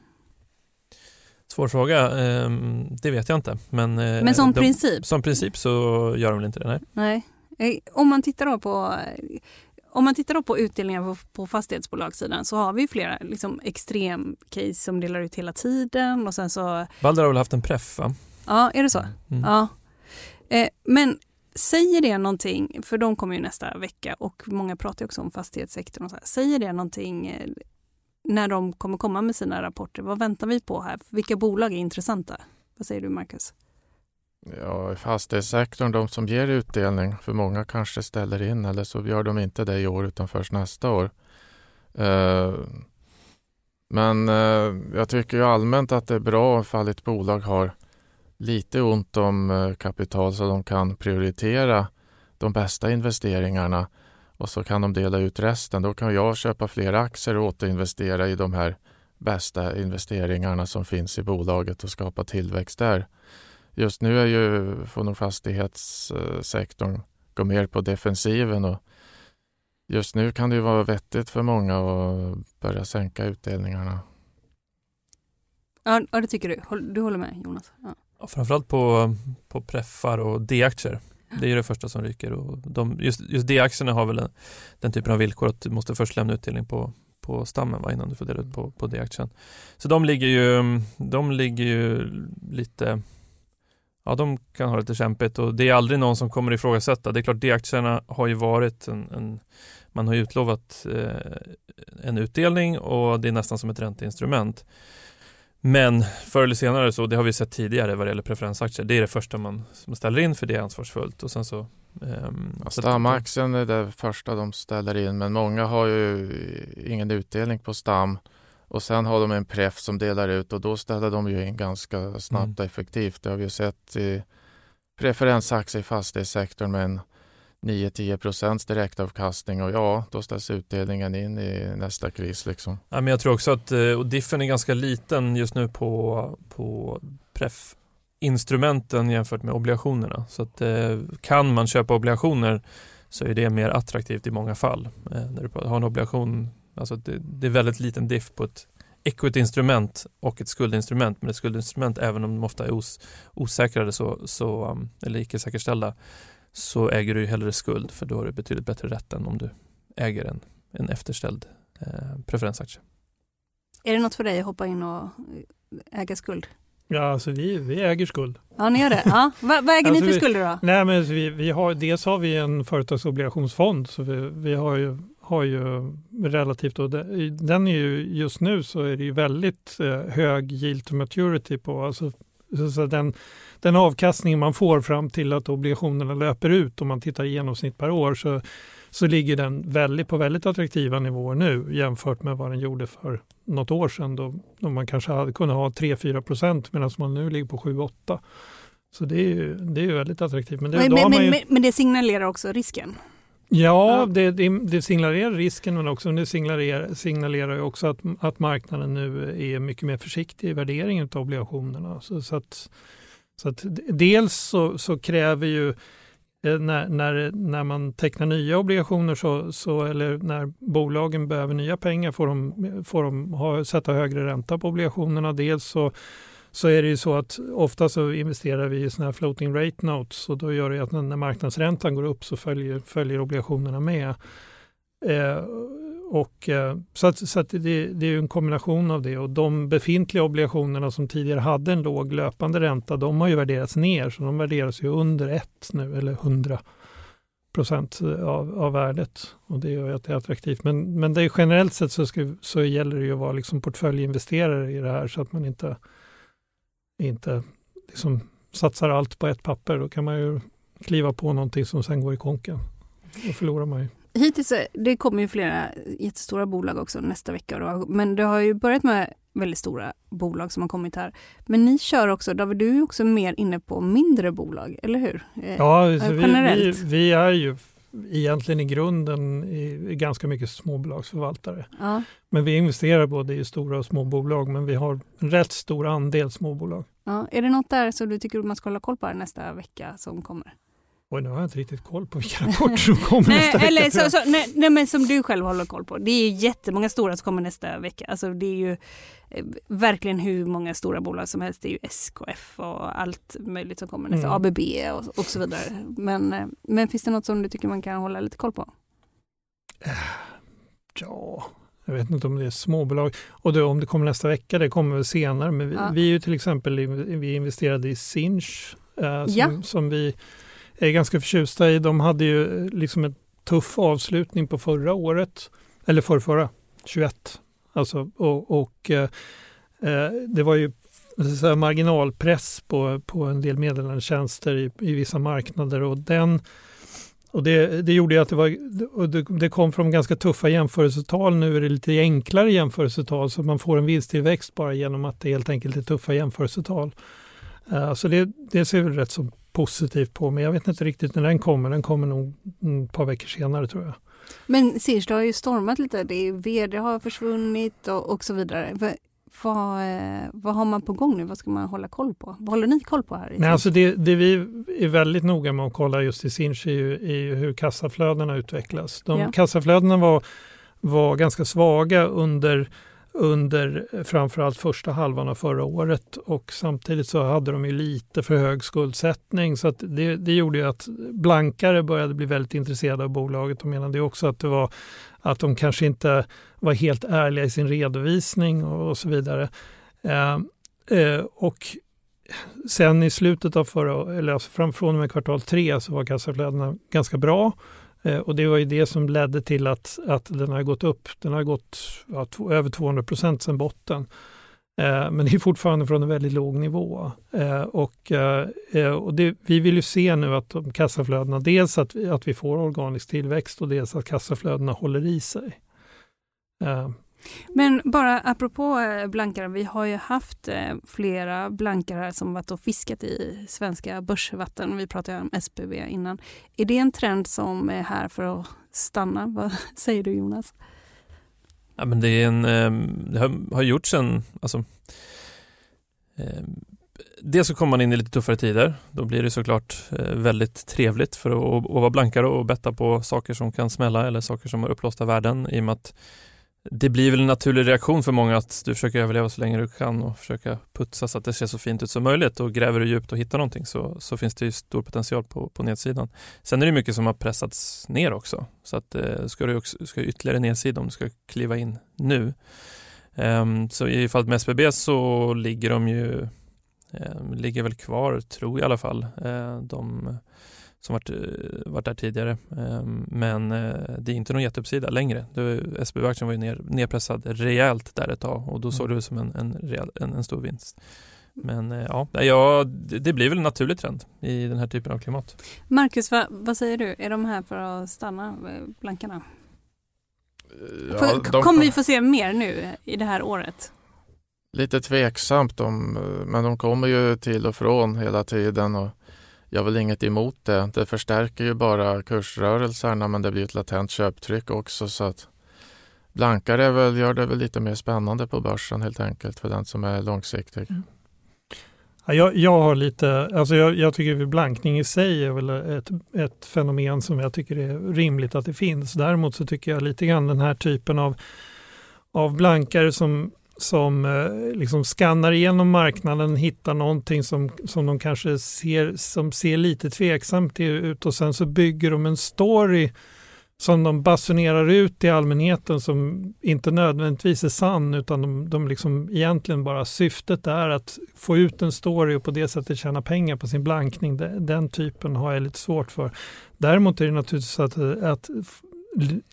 Svår fråga. Ehm, det vet jag inte. Men, eh, Men som de, princip? Som princip så gör de väl inte det, nej. Nej. Eh, Om man tittar då på om man tittar på utdelningar på, på fastighetsbolagssidan så har vi flera liksom, extremcase som delar ut hela tiden och sen så, Balder har väl haft en preff, va? ja är det så? Mm. Ja. Eh, men säger det någonting, för de kommer ju nästa vecka och många pratar ju också om fastighetssektorn och så här. Säger det någonting eh, när de kommer komma med sina rapporter? Vad väntar vi på här? Vilka bolag är intressanta? Vad säger du Marcus? Ja, i fastighetssektorn, de som ger utdelning, för många kanske ställer in eller så gör de inte det i år utan först nästa år. Eh, Men eh, jag tycker ju allmänt att det är bra ifall ett bolag har lite ont om eh, kapital så de kan prioritera de bästa investeringarna och så kan de dela ut resten. Då kan jag köpa fler aktier och återinvestera i de här bästa investeringarna som finns i bolaget och skapa tillväxt där. Just nu är ju, fastighetssektorn gå mer på defensiven och just nu kan det ju vara vettigt för många att börja sänka utdelningarna. Ja, det tycker du. Du håller med Jonas? Ja. Ja, framförallt på, på preffar och D-aktier. Det är ju det första som ryker. Och de, just, just D-aktierna har väl en, den typen av villkor att du måste först lämna utdelning på, på stammen va, innan du får dela ut på, på D-aktien. Så de ligger ju, de ligger ju lite Ja, de kan ha lite kämpigt och det är aldrig någon som kommer ifrågasätta. Det är klart, D-aktierna har ju varit en, en man har ju utlovat eh, en utdelning och det är nästan som ett ränteinstrument. Men förr eller senare, så det har vi sett tidigare vad det gäller preferensaktier, det är det första man, man ställer in för det är ansvarsfullt. Och sen så, ehm, Ja, stamaktien är det första de ställer in men många har ju ingen utdelning på stam och sen har de en pref som delar ut och då ställer de ju in ganska snabbt Mm. och effektivt. Det har vi ju sett i preferensaktier i fastighetssektorn med en 9-10 procents direktavkastning och ja, då ställs utdelningen in i nästa kris liksom. Ja, men jag tror också att eh, och diffen är ganska liten just nu på, på pref instrumenten jämfört med obligationerna. Så att, eh, kan man köpa obligationer så är det mer attraktivt i många fall. Eh, när du har en obligation, alltså det, det är väldigt liten diff på ett equity-instrument och ett skuldinstrument. Men ett skuldinstrument, även om de ofta är os, osäkrade så, så, um, eller icke säkerställda, så äger du ju hellre skuld för då har du betydligt bättre rätt än om du äger en, en efterställd eh, preferensaktie. Är det något för dig att hoppa in och äga skuld? ja, alltså vi, vi äger skuld. Ja, ni gör det? Ja. Vad, vad äger Alltså ni för vi- skulder då? Nej, men vi, vi har, dels har vi en företagsobligationsfond så vi, vi har ju har ju relativt, och den är ju just nu så är det ju väldigt eh, hög yield to maturity på, alltså så den, den avkastning man får fram till att obligationerna löper ut om man tittar i genomsnitt per år så, så ligger den väldigt, på väldigt attraktiva nivåer nu jämfört med vad den gjorde för något år sedan då, då man kanske hade kunnat ha 3-4 procent medan man nu ligger på 7-8. Så det är ju, det är ju väldigt attraktivt. Men det, men, men, ju... men det signalerar också risken? Ja, det, det, signalerar risken men också det signalerar, signalerar också att, att marknaden nu är mycket mer försiktig i värderingen av obligationerna. Så, så, att, så att dels så, så kräver ju eh, när, när, när man tecknar nya obligationer så, så, eller när bolagen behöver nya pengar får de, får de ha, sätta högre ränta på obligationerna. Dels så så är det ju så att ofta så investerar vi i sådana här floating rate notes och då gör det att när marknadsräntan går upp så följer, följer obligationerna med. Eh, och, eh, så att, så att det, det, är en kombination av det och de befintliga obligationerna som tidigare hade en låg löpande ränta de har ju värderats ner så de värderas ju under 1 nu eller 100 procent av, av värdet och det gör ju att det är attraktivt. Men, men det är generellt sett så, ska, så gäller det ju att vara liksom portföljinvesterare i det här så att man inte inte liksom satsar allt på ett papper. Då kan man ju kliva på någonting som sen går i konken. Då förlorar man ju. Hittills, det kommer ju flera jättestora bolag också nästa vecka. Då, men det har ju börjat med väldigt stora bolag som har kommit här. Men ni kör också, David, du är också mer inne på mindre bolag, eller hur? Eh, ja, vi, vi, vi, är ju egentligen i grunden är ganska mycket småbolagsförvaltare. Ja. Men vi investerar både i stora och små bolag, men vi har en rätt stor andel småbolag. Ja. Är det något där som du tycker man ska hålla koll på nästa vecka som kommer? Oj, nu har jag inte riktigt koll på vilka rapporter som kommer nej, nästa eller, vecka. Så, så, nej, nej, men som du själv håller koll på. Det är jättemånga stora som kommer nästa vecka. Alltså, det är ju eh, verkligen hur många stora bolag som helst. Det är ju SKF och allt möjligt som kommer nästa. Mm. ABB och, och så vidare. Men, eh, men finns det något som du tycker man kan hålla lite koll på? Ja, jag vet inte om det är småbolag. Och då, om det kommer nästa vecka, det kommer väl senare. Men vi, ja. vi är ju till exempel vi investerade i Sinch eh, som, ja. som vi är ganska förtjusta i. De hade ju eh, liksom en tuff avslutning på förra året, eller förrförra, 21. Alltså, och, och eh, eh det var ju säga, marginalpress på, på en del meddelandetjänster i, i vissa marknader och den och det, det gjorde att det, var, och det, det, kom från ganska tuffa jämförelsetal. Nu är det lite enklare jämförelsetal så man får en vinsttillväxt bara genom att det helt enkelt är tuffa jämförelsetal. Uh, så det, det ser väl rätt så positivt på, men jag vet inte riktigt när den kommer. Den kommer nog ett par veckor senare tror jag. Men Sirst har ju stormat lite. Det är, vd har försvunnit och, och så vidare. Vad, vad, eh, vad, har man på gång nu? Vad ska man hålla koll på? Vad håller ni koll på här? Nej, alltså det, det, vi är väldigt noga med att kolla just i Sinch är ju, är ju hur kassaflödena utvecklas. De ja. Kassaflödena var, var ganska svaga under under framförallt första halvan av förra året. Och samtidigt så hade de ju lite för hög skuldsättning. Så att det, det gjorde ju att blankare började bli väldigt intresserade av bolaget. Och menade också att det var att de kanske inte var helt ärliga i sin redovisning och, och så vidare. Eh, eh, och sen i slutet av förra, eller alltså fram, från och med kvartal tre så var kassaflödena ganska bra. Eh, och det var ju det som ledde till att, att den har gått upp. Den har gått ja, över 200 procent sedan botten. Eh, men det är fortfarande från en väldigt låg nivå. Eh, och, eh, eh, och det, vi vill ju se nu att de kassaflödena, dels att, att vi får organisk tillväxt och dels att kassaflödena håller i sig. Men bara apropå eh, blankare, vi har ju haft eh, flera blankare här som varit och fiskat i svenska börsvatten. Vi pratade om SPV innan. Är det en trend som är här för att stanna? Vad säger du Jonas? Ja, men det, är en, ehm, det har, har gjorts en... Alltså, ehm, Dels så kommer man in i lite tuffare tider. Då blir det såklart eh, väldigt trevligt för att, att vara blankare och betta på saker som kan smälla eller saker som har upplåsta värden i och med att det blir väl en naturlig reaktion för många att du försöker överleva så länge du kan och försöka putsa så att det ser så fint ut som möjligt och gräver du djupt och hittar någonting så, så finns det ju stor potential på, på nedsidan. Sen är det mycket som har pressats ner också så att eh, ska du också, ska ytterligare nedsida om du ska kliva in nu. Um, så i fallet med SBB så ligger de ju eh, ligger väl kvar, tror jag i alla fall. Eh, de som varit, varit där tidigare. Ehm, men det är inte någon jätteuppsida längre. SBB-aktien var ju ner, nedpressad rejält där ett tag och då såg det ut som en, en, rejäl, en, en stor vinst. Men ja, ja, det blir väl en naturlig trend i den här typen av klimat. Marcus, vad, vad säger du? Är de här för att stanna, blankarna? Ja, de... Kommer vi få se mer nu i det här året? Lite tveksamt, om, men de kommer ju till och från hela tiden. Och jag har väl inget emot det. Det förstärker ju bara kursrörelserna men det blir ett latent köptryck också. så att Blankare väl, gör det väl lite mer spännande på börsen helt enkelt för den som är långsiktig. Mm. Jag, jag har lite, alltså jag, jag tycker blankning i sig är väl ett, ett fenomen som jag tycker är rimligt att det finns. Däremot så tycker jag lite grann den här typen av, av blankare som, som eh, liksom skannar igenom marknaden, hittar någonting som, som de kanske ser, som ser lite tveksamt ut och sen så bygger de en story som de basunerar ut till allmänheten som inte nödvändigtvis är sann utan de, de liksom egentligen bara syftet är att få ut en story och på det sättet tjäna pengar på sin blankning. Den typen har jag lite svårt för. Däremot är det naturligtvis att, att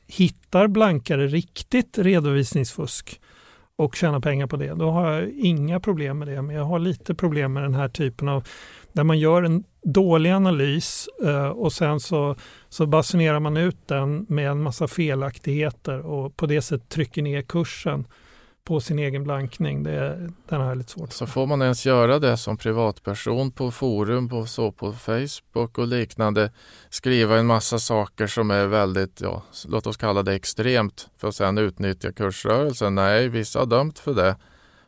hittar blankare riktigt redovisningsfusk och tjäna pengar på det, då har jag inga problem med det. Men jag har lite problem med den här typen av där man gör en dålig analys eh, och sen så, så basunerar man ut den med en massa felaktigheter och på det sättet trycker ner kursen på sin egen blankning. Det, den har jag lite svårt Så får man ens göra det som privatperson på forum, på, så på Facebook och liknande. Skriva en massa saker som är väldigt, ja, låt oss kalla det extremt för att sedan utnyttja kursrörelsen. Nej, vissa har dömt för det.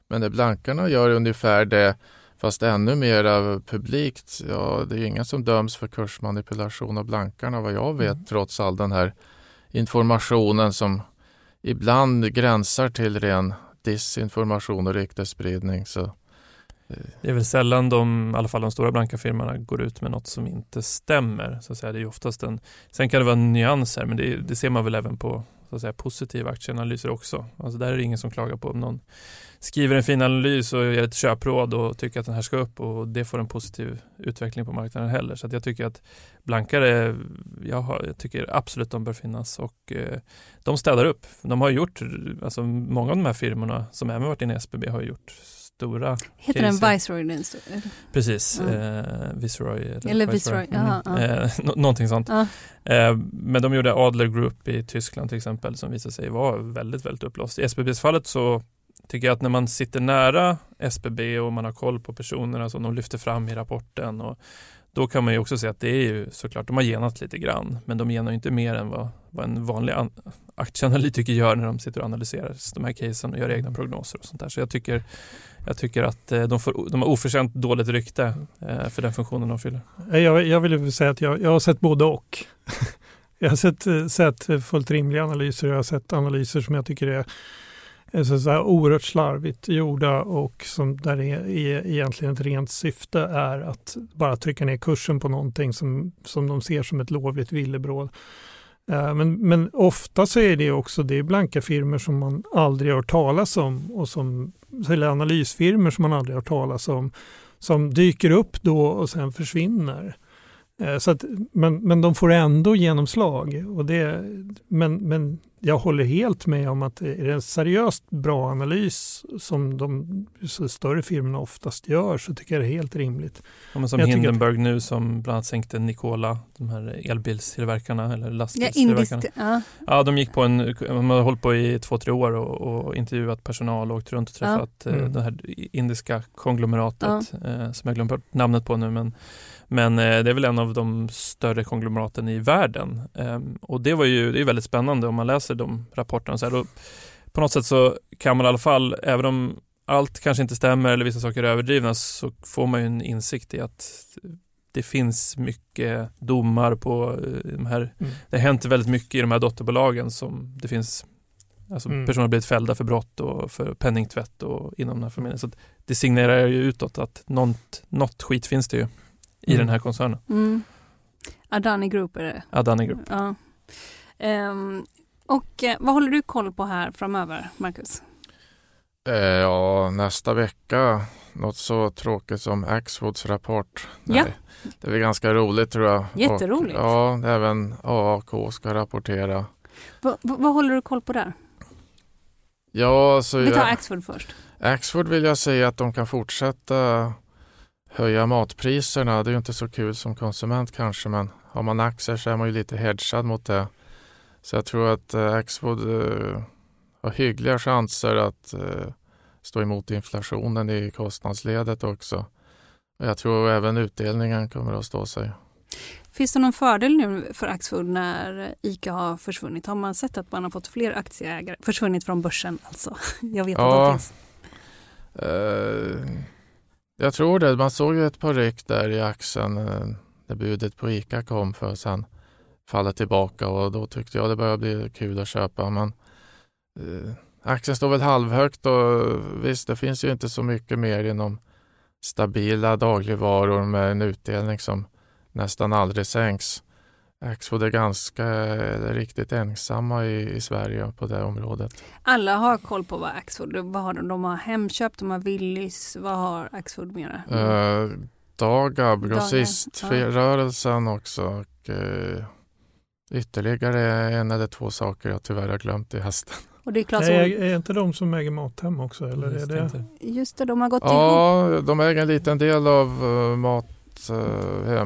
Men när blankarna gör ungefär det Fast ännu mer publikt, ja det är ingen som döms för kursmanipulation av blankarna vad jag vet mm. trots all den här informationen som ibland gränsar till ren disinformation och ryktesspridning. Så, eh. det är väl sällan de, i alla fall de stora blanka firmorna går ut med något som inte stämmer. Så att säga. Det är oftast en, sen kan det vara nyanser men det, det ser man väl även på så att säga, positiva aktieanalyser också. Alltså där är det ingen som klagar på om någon skriver en fin analys och ger ett köpråd och tycker att den här ska upp och det får en positiv utveckling på marknaden heller. Så jag tycker att blankare, jag, har, jag tycker absolut de bör finnas och eh, de städar upp. De har gjort, alltså många av de här firmorna som även varit inne i SBB har gjort stora Heter cases. den Viceroy? Den Precis, mm. eh, Viceroy. Eller, eller Viceroy, mm. Aha, eh, någonting sånt. Eh, men de gjorde Adler Group i Tyskland till exempel som visade sig vara väldigt, väldigt uppblåst. I SBBs fallet så tycker jag att när man sitter nära SBB och man har koll på personerna som de lyfter fram i rapporten och då kan man ju också se att det är ju såklart, de har genat lite grann, men de genar inte mer än vad, vad en vanlig aktieanalytiker gör när de sitter och analyserar de här casen och gör egna prognoser och sånt där. Så jag tycker, jag tycker att eh, de, får, de har oförtjänt dåligt rykte eh, för den funktionen de fyller. Jag, jag vill säga att jag, jag har sett både och. jag har sett, sett fullt rimliga analyser och jag har sett analyser som jag tycker är så, så här oerhört slarvigt gjorda och som där det är, egentligen ett rent syfte är att bara trycka ner kursen på någonting som, som de ser som ett lovligt villebråd. Eh, men, men ofta så är det också det är blanka firmer som man aldrig har hört talas om och som, eller analysfirmer som man aldrig har hört talas om som dyker upp då och sen försvinner. Eh, så att, men, men de får ändå genomslag. Och det, men, men jag håller helt med om att är det en seriöst bra analys som de större firmorna oftast gör så tycker jag det är helt rimligt. Ja, som jag Hindenburg att... nu som bland annat sänkte Nikola, de här elbilstillverkarna eller lastbilstillverkarna. Ja, ja. ja, de gick på en, de har hållit på i två, tre år och, och intervjuat personal och åkt runt och träffat ja. Eh, mm. det här indiska konglomeratet eh, som jag glömt namnet på nu men men eh, det är väl en av de större konglomeraten i världen. Ehm, och det var ju det är väldigt spännande om man läser de rapporterna. Så här, då, på något sätt så kan man i alla fall, även om allt kanske inte stämmer eller vissa saker är överdrivna, så får man ju en insikt i att det finns mycket domar på eh, de här, mm. det har hänt väldigt mycket i de här dotterbolagen som det finns Alltså mm. personer har blivit fällda för brott och för penningtvätt och inom den här familjen. Så det signerar ju utåt att något, något skit finns det ju i mm. den här koncernen. Mm. Adani Group är det. Adani Group. Ja. Um, och eh, vad håller du koll på här framöver, Marcus? Eh, ja, nästa vecka något så tråkigt som Axfoods rapport. Ja. Nej, det är väl ganska roligt tror jag. Jätteroligt. Och, ja, även AAK ska rapportera. Va, va, vad håller du koll på där? Ja, så Vi tar jag, Axfood först. Axfood vill jag säga att de kan fortsätta höja matpriserna. Det är ju inte så kul som konsument kanske, men har man aktier så är man ju lite hedgad mot det. Så jag tror att eh, Axfood eh, har hyggliga chanser att eh, stå emot inflationen i kostnadsledet också. Jag tror även utdelningen kommer att stå sig. Finns det någon fördel nu för Axfood när ICA har försvunnit? Har man sett att man har fått fler aktieägare? Försvunnit från börsen alltså. Jag vet Ja. att de finns. Eh, jag tror det. Man såg ju ett par ryck där i axeln eh, när budet på ICA kom för att sen falla tillbaka och då tyckte jag det började bli kul att köpa. Men eh, aktien står väl halvhögt och visst, det finns ju inte så mycket mer inom stabila dagligvaror med en utdelning som nästan aldrig sänks. Axfood är ganska eller riktigt ensamma i, i Sverige på det området. Alla har koll på vad Axfood, vad har de? De har Hemköp, de har Willys, vad har Axfood mera? Eh, Dagab, grossiströrelsen också och eh, ytterligare en eller två saker jag tyvärr har glömt i hösten. Och det är Clas är, är inte de som äger Mathem också? Eller är Just det? inte. Just det, de har gått ihop. Ja, de äger en liten del av uh, Mathem,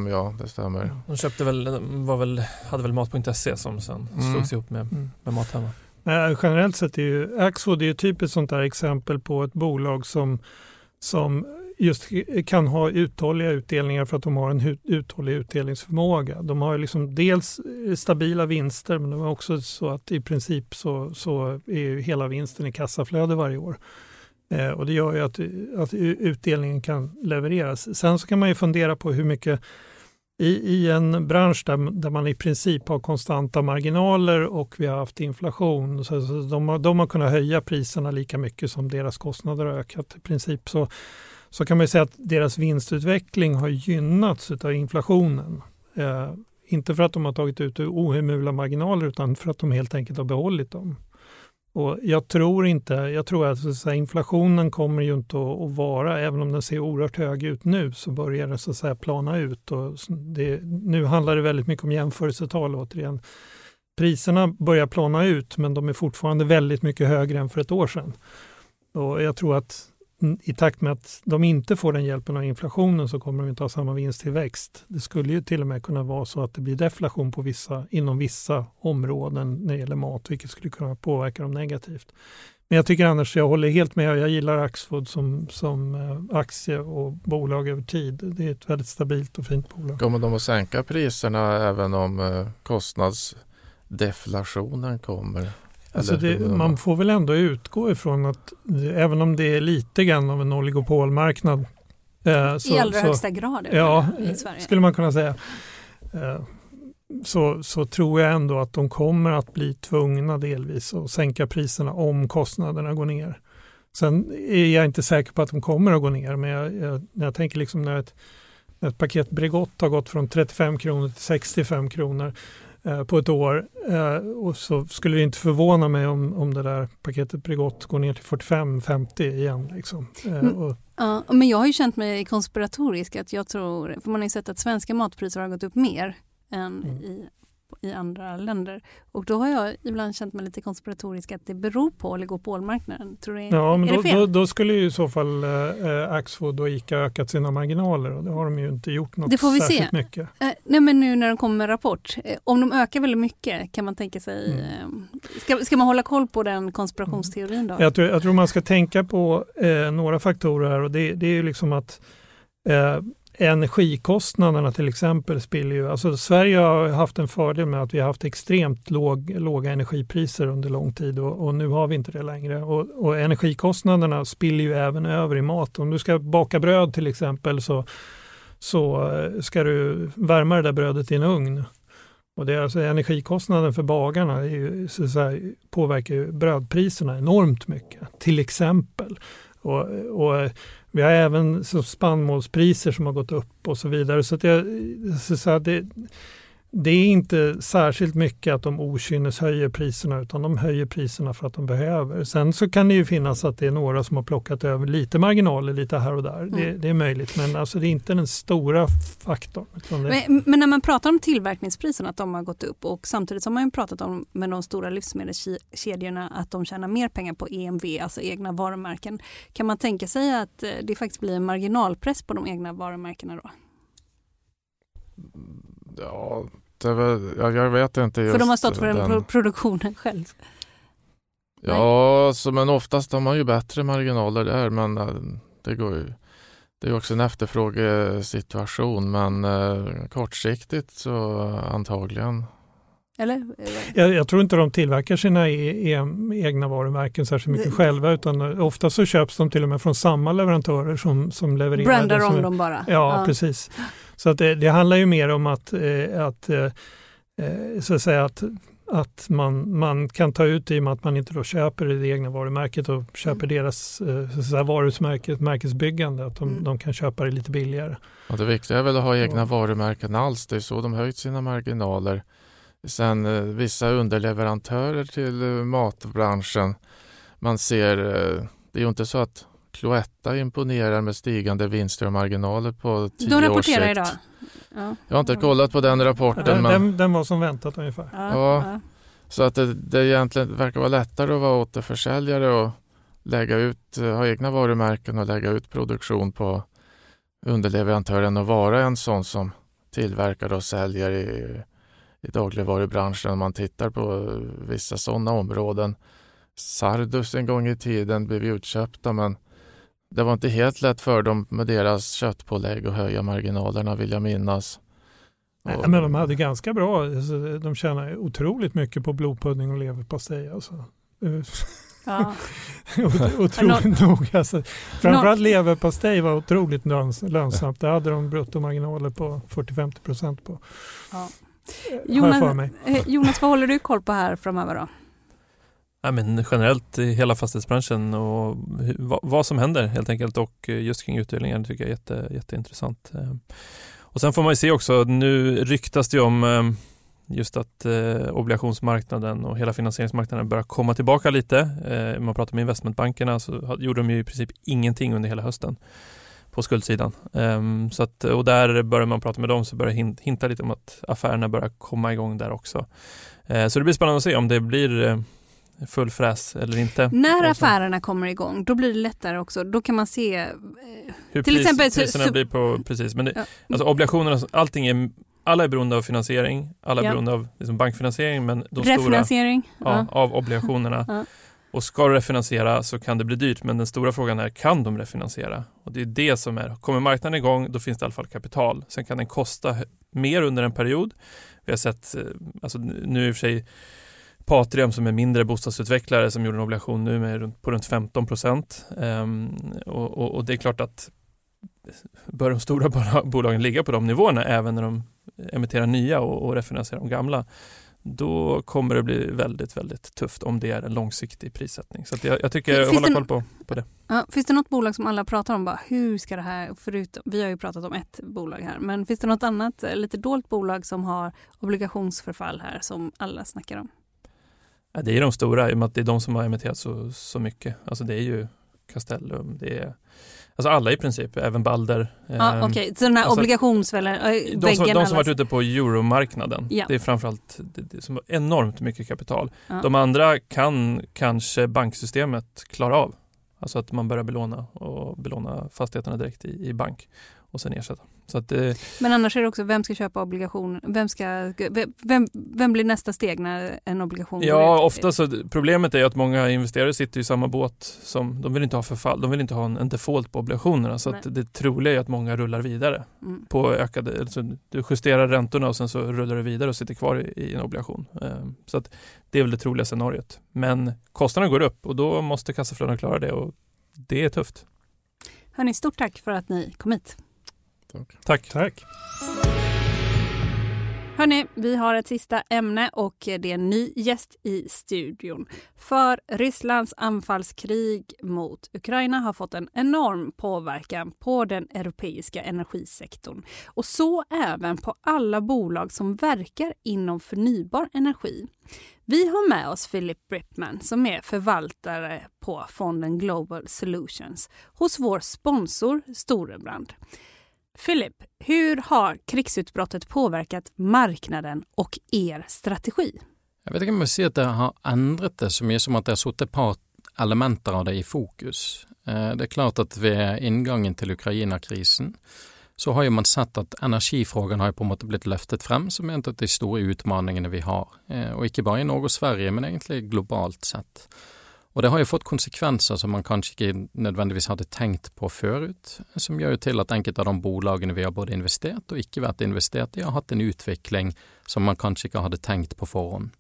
ja det stämmer. De köpte väl, var väl, hade väl Mat.se som sen Mm. slogs ihop med, Mm. med Mathem. Nej, generellt sett är ju Axfood är ju typ ett sånt där exempel på ett bolag som, som just kan ha uthålliga utdelningar för att de har en uthållig utdelningsförmåga. De har liksom dels stabila vinster men de är också så att i princip så, så är ju hela vinsten i kassaflöde varje år. Eh, och det gör ju att, att utdelningen kan levereras. Sen så kan man ju fundera på hur mycket i, i en bransch där, där man i princip har konstanta marginaler och vi har haft inflation. Så, så de, har, de har kunnat höja priserna lika mycket som deras kostnader har ökat. I princip så, så kan man ju säga att deras vinstutveckling har gynnats av inflationen. Eh, inte för att de har tagit ut ohemula marginaler utan för att de helt enkelt har behållit dem. Och jag tror inte, jag tror att så säga, inflationen kommer ju inte att, att vara, även om den ser oerhört hög ut nu, så börjar det så att säga plana ut. Och det, nu handlar det väldigt mycket om jämförelsetal återigen. Priserna börjar plana ut men de är fortfarande väldigt mycket högre än för ett år sedan. Och jag tror att Mm, i takt med att de inte får den hjälpen av inflationen så kommer de inte ha samma vinsttillväxt. Det skulle ju till och med kunna vara så att det blir deflation på vissa, inom vissa områden när det gäller mat, vilket skulle kunna påverka dem negativt. Men jag tycker annars, jag håller helt med, jag gillar Axfood som, som eh, aktie och bolag över tid. Det är ett väldigt stabilt och fint bolag. Kommer de att sänka priserna även om eh, kostnadsdeflationen kommer? Alltså det, man får väl ändå utgå ifrån att det, även om det är lite grann av en oligopolmarknad eh, så, I allra så, högsta grad Ja, i Sverige. skulle man kunna säga. Eh, Så, så tror jag ändå att de kommer att bli tvungna delvis att sänka priserna om kostnaderna går ner. Sen är jag inte säker på att de kommer att gå ner, men jag, jag, när jag tänker liksom när ett, när ett paket Bregott har gått från 35 kronor till 65 kronor på ett år eh, och så skulle det inte förvåna mig om, om det där paketet Bregott går ner till 45-50 igen. Liksom. Eh, Mm. Ja, men jag har ju känt mig konspiratorisk att jag tror, för man har ju sett att svenska matpriser har gått upp mer än Mm. i, i andra länder. Och då har jag ibland känt mig lite konspiratorisk att det beror på oligopolmarknaden. Tror du, Ja, men då, då, då skulle ju i så fall eh, Axfood och ICA ökat sina marginaler och det har de ju inte gjort något Det får vi se. särskilt mycket. Eh, nej men nu när de kommer med rapport, eh, om de ökar väldigt mycket kan man tänka sig, Mm. eh, ska, ska man hålla koll på den konspirationsteorin då? Jag tror, jag tror man ska tänka på eh, några faktorer här och det, det är ju liksom att eh, energikostnaderna till exempel spiller ju, alltså Sverige har haft en fördel med att vi har haft extremt låg, låga energipriser under lång tid och, och nu har vi inte det längre. Och, och energikostnaderna spiller ju även över i mat. Om du ska baka bröd till exempel så, så eh, ska du värma det där brödet i en ugn. Och det är alltså energikostnaden för bagarna är ju, så att säga, påverkar ju brödpriserna enormt mycket, till exempel. Och, och vi har även så spannmålspriser som har gått upp och så vidare. Så, att jag, så, så att det, det är inte särskilt mycket att de okynnes höjer priserna utan de höjer priserna för att de behöver. Sen så kan det ju finnas att det är några som har plockat över lite marginaler lite här och där. Mm. Det, det, är möjligt men alltså det är inte den stora faktorn. Det... Men, men, när man pratar om tillverkningspriserna att de har gått upp och samtidigt har man pratat om med de stora livsmedelskedjorna att de tjänar mer pengar på EMV, alltså egna varumärken. Kan man tänka sig att eh, det faktiskt blir en marginalpress på de egna varumärkena då? Ja, väl, jag, jag, vet inte. Just För de har stått för den produktionen själv? Ja, så, men oftast har man ju bättre marginaler där men eh, det går ju det är också en efterfrågesituation men eh, kortsiktigt så antagligen. Eller? Jag, jag, tror inte de tillverkar sina e e egna varumärken särskilt mycket det... själva utan ofta så köps de till och med från samma leverantörer som, som levererar. Brandar om dem bara? Ja, ja. precis. Så att det, det, handlar ju mer om att, eh, att, eh, så att, säga att, att man, man kan ta ut i och med att man inte då köper det egna varumärket och köper mm. deras så att säga, varumärket, märkesbyggande, att de, mm. de, kan köpa det lite billigare. Ja, det viktiga är väl att ha egna varumärken alls, det är så de höjt sina marginaler. Sen eh, vissa underleverantörer till eh, matbranschen, man ser, eh, det är ju inte så att Cloetta imponerar med stigande vinster och marginaler på tio De rapporterar års idag. Ja. Jag har inte kollat på den rapporten. Den, men... den, den var som väntat ungefär. Ja, ja. Så att det, det egentligen verkar vara lättare att vara återförsäljare och lägga ut, ha egna varumärken och lägga ut produktion på underleverantören och vara en sån som tillverkar och säljer i, i dagligvarubranschen. Om man tittar på vissa sådana områden. Sardus en gång i tiden blev utköpta men det var inte helt lätt för dem med deras köttpålägg att höja marginalerna vill jag minnas. Nej, men de hade ganska bra, alltså, de tjänade otroligt mycket på blodpudding och leverpastej. Alltså. Ja. otroligt nog. Alltså, framförallt leverpastej var otroligt lönsamt. Där hade de bruttomarginaler på 40-50 procent på. Ja. Jonas, eh, Jonas, vad håller du koll på här framöver då? Ja, men generellt i hela fastighetsbranschen och vad, som händer helt enkelt och eh, just kring utdelningar tycker jag är jätte, jätteintressant. Eh, och sen får man ju se också, nu ryktas det om eh, just att obligationsmarknaden och hela finansieringsmarknaden börjar komma tillbaka lite. Man pratar med investmentbankerna så gjorde de ju i princip ingenting under hela hösten på skuldsidan. Ehm, så att, och där börjar man prata med dem så börjar hinta lite om att affärerna börjar komma igång där också. Så det blir spännande att se om det blir full fräs eller inte. När affärerna kommer igång, då blir det lättare också. Då kan man se eh, hur till pris, exempel, priserna så, blir på, precis. Men det, ja. alltså obligationerna, allting är, alla är beroende av finansiering, alla är ja. beroende av liksom bankfinansiering, men de stora ja, ja. av obligationerna. Och ska du refinansiera så kan det bli dyrt, men den stora frågan är kan de refinansiera? Och det är det som är, kommer marknaden igång då finns det i alla fall kapital. Sen kan den kosta mer under en period. Vi har sett, eh, alltså nu i och för sig Patrium som är mindre bostadsutvecklare som gjorde en obligation nu med på runt 15 procent. Um, och, och, och, det är klart att bör de stora bolagen ligga på de nivåerna även när de emitterar nya och, och refinansierar de gamla då kommer det bli väldigt, väldigt tufft om det är en långsiktig prissättning. Så jag, jag, tycker jag håller koll på, på det. Ja, finns det något bolag som alla pratar om? Bara, hur ska det här, förutom, vi har ju pratat om ett bolag här, men finns det något annat lite dolt bolag som har obligationsförfall här som alla snackar om? Ja, det är de stora, i och med att det är de som har emitterat så, så mycket. Alltså det är ju Castellum, det är Alltså alla i princip, även Balder. Ja, Okej, okay. så den här alltså, obligationsväggen? Äh, de som, de som varit ute på euromarknaden, ja. det är framförallt det, det som enormt mycket kapital. Ja. De andra kan kanske banksystemet klara av. Alltså att man börjar belåna och belåna fastigheterna direkt i, i bank och sen ersätta. Så att, eh, Men annars är det också, vem ska köpa obligation? Vem, ska, vem, vem blir nästa steg när en obligation Ja, ofta så problemet är att många investerare sitter i samma båt som, de vill inte ha förfall, de vill inte ha en, en default på obligationerna. Så att det troliga är att många rullar vidare mm. på ökade, alltså, du justerar räntorna och sen så rullar du vidare och sitter kvar i, i en obligation. Eh, så att det är väl det troliga scenariot. Men kostnaderna går upp och då måste kassaflödena klara det och det är tufft. Hörni, stort tack för att ni kom hit. Tack. Tack. tack. Hörni, vi har ett sista ämne och det är en ny gäst i studion. För Rysslands anfallskrig mot Ukraina har fått en enorm påverkan på den europeiska energisektorn och så även på alla bolag som verkar inom förnybar energi. Vi har med oss Philip Brittman som är förvaltare på fonden Global Solutions hos vår sponsor Storebrand. Philip, hur har krigsutbrottet påverkat marknaden och er strategi? Jag vet inte om jeg säga att det har ändrat det så mycket som att det har satt ett par elementer av det i fokus. Eh, det är klart att vid ingången till Ukraina-krisen så har ju man sett att energifrågan har på något sätt blivit løftet fram som en av de stora utmaningarna vi har. Eh, och inte bara i Norge och Sverige, men egentligen globalt sett. Og det har jo fått konsekvenser som man kanskje ikke nødvendigvis hadde tenkt på förut, som gjør jo til at enkelte av de bolagene vi har både investert og ikke vært investert i, har hatt en utvikling som man kanskje ikke hadde tenkt på forhånd.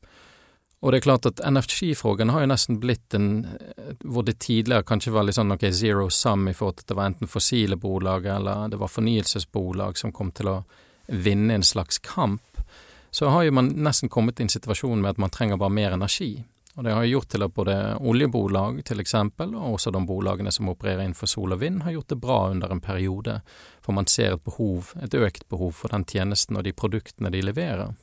Og det er klart at energifrågan har jo nesten blitt en eh, Hvor det tidligere kanskje var liksom, litt sånn ok, zero sum i forhold til at det var enten fossile bolag eller det var fornyelsesbolag som kom til å vinne en slags kamp, så har jo man nesten kommet i en situasjon med at man trenger bare mer energi. Och det har gjort till att både oljebolag till exempel och också de bolagen som opererar inför sol och vind har gjort det bra under en period. För man ser ett behov, ett ökat behov för den tjänsten och de produkterna de levererar.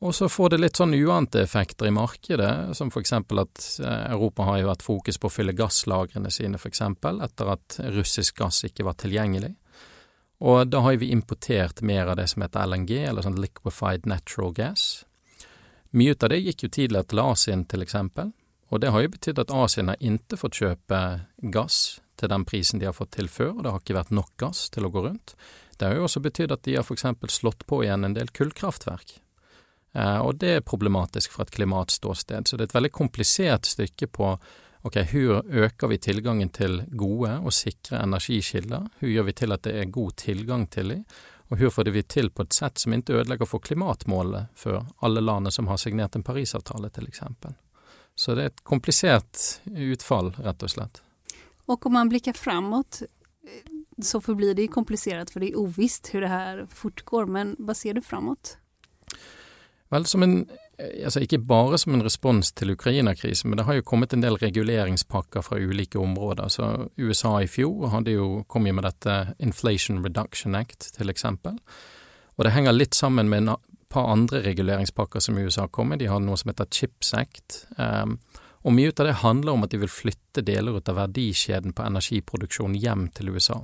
Och så får det litt sånn uante effekter i markedet, som f.eks. exempel att eh, Europa har jo hatt fokus på å fylle gasslagrene sine, f.eks. etter at russisk gass ikke var tilgjengelig. Och då har vi importerat mer av det som heter LNG, eller sånn liquefied natural gas, Mutade av det tidigare till Asien till exempel. Och det har ju betytt att Asien har inte fått köpa gass till den prisen de har fått till før, og det har ikke vært nok gass til å gå rundt. Det har jo også betydd at de har f.eks. slått på igjen en del kullkraftverk. Eh, og det er problematisk fra et klimatståsted. Så det er et veldig komplisert stykke på ok, hvordan øker vi tilgangen til gode og sikre energikilder? Hvordan gjør vi til at det er god tilgang til dem? Og hvordan får vi til på et sett som ikke ødelegger for klimatmålet for alle landene som har signert en Parisavtale, til eksempel. Så det er et komplisert utfall, rett og slett. Och om man blickar framåt så förblir det komplicerat för det är ovisst hur det här fortgår. Men vad ser du framåt? Vel, som en Eh, altså Ikke bare som en respons til Ukraina-krisen, men det har jo kommet en del reguleringspakker fra ulike områder. Så USA i fjor hadde jo, kom jo med dette Inflation Reduction Act, til eksempel. Og det henger litt sammen med et par andre reguleringspakker som USA kom med. De har noe som heter Chips Act. Ehm, um, og mye av det handler om at de vil flytte deler ut av verdikjeden på energiproduksjon hjem til USA.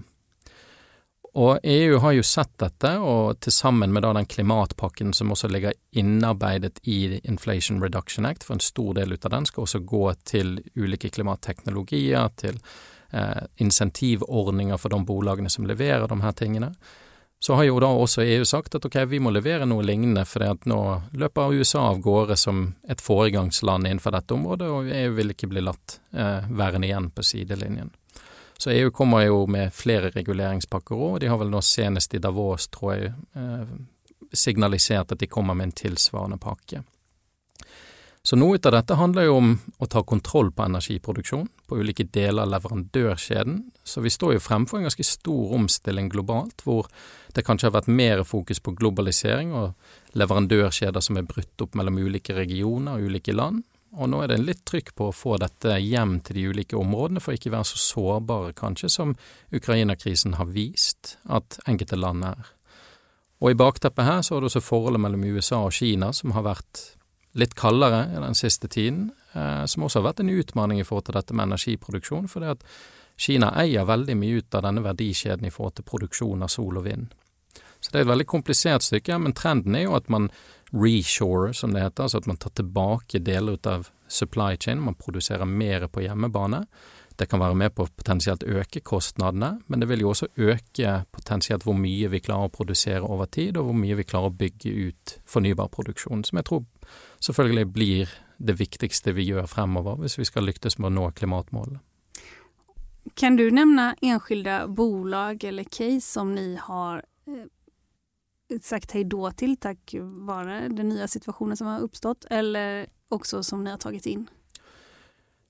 Og EU har jo sett dette, og til sammen med da den klimatpakken som også ligger innarbeidet i Inflation Reduction Act, for en stor del ut av den skal også gå til ulike klimatteknologier, til eh, insentivordninger for de bolagene som leverer de her tingene. Så har jo da også EU sagt at ok, vi må levere noe lignende, for nå løper USA av gårde som et foregangsland innenfor dette området, og EU vil ikke bli latt eh, værende igjen på sidelinjen. Så EU kommer jo med flere reguleringspakker òg, de har vel nå senest i Davos, tror jeg, eh, signaliserat signalisert at de kommer med en tilsvarende pakke. Så noe av dette handler jo om å ta kontroll på energiproduksjon på ulike deler av leverandørkjeden. Så vi står jo fremfor en ganske stor omstilling globalt, hvor det kanskje har vært mer fokus på globalisering og leverandørkjeder som er brutt opp mellom ulike regioner og ulike land, og nå er det litt trykk på å få dette hjem til de ulike områdene, for ikke være så sårbare, kanskje, som Ukraina-krisen har vist at enkelte land er. Og i bakteppet her så har du også forholdet mellom USA og Kina, som har vært litt kaldere i den siste tiden, eh, som også har vært en utfordring i forhold til dette med energiproduksjon, for det at Kina eier veldig mye ut av denne verdikjeden i forhold til produksjon av sol og vind. Så det är ett väldigt komplicerat stykke, men trenden er jo at man reshore, som det heter, altså at man tar tillbaka delar av supply chain, man producerar mer på hjemmebane. Det kan vara med på potentiellt öka kostnaderna, men det vill ju också öka potentiellt hur mycket vi klarar att producera över tid, och hur mycket vi klarar att bygga ut förnybar produktion, som jag tror såklart blir det viktigaste vi gör framöver, om vi ska lyckas med att nå klimatmålen. Kan du nämna enskilda bolag eller case som ni har eh, sagt hej då till tack vare den nya situationen som har uppstått eller också som ni har tagit in?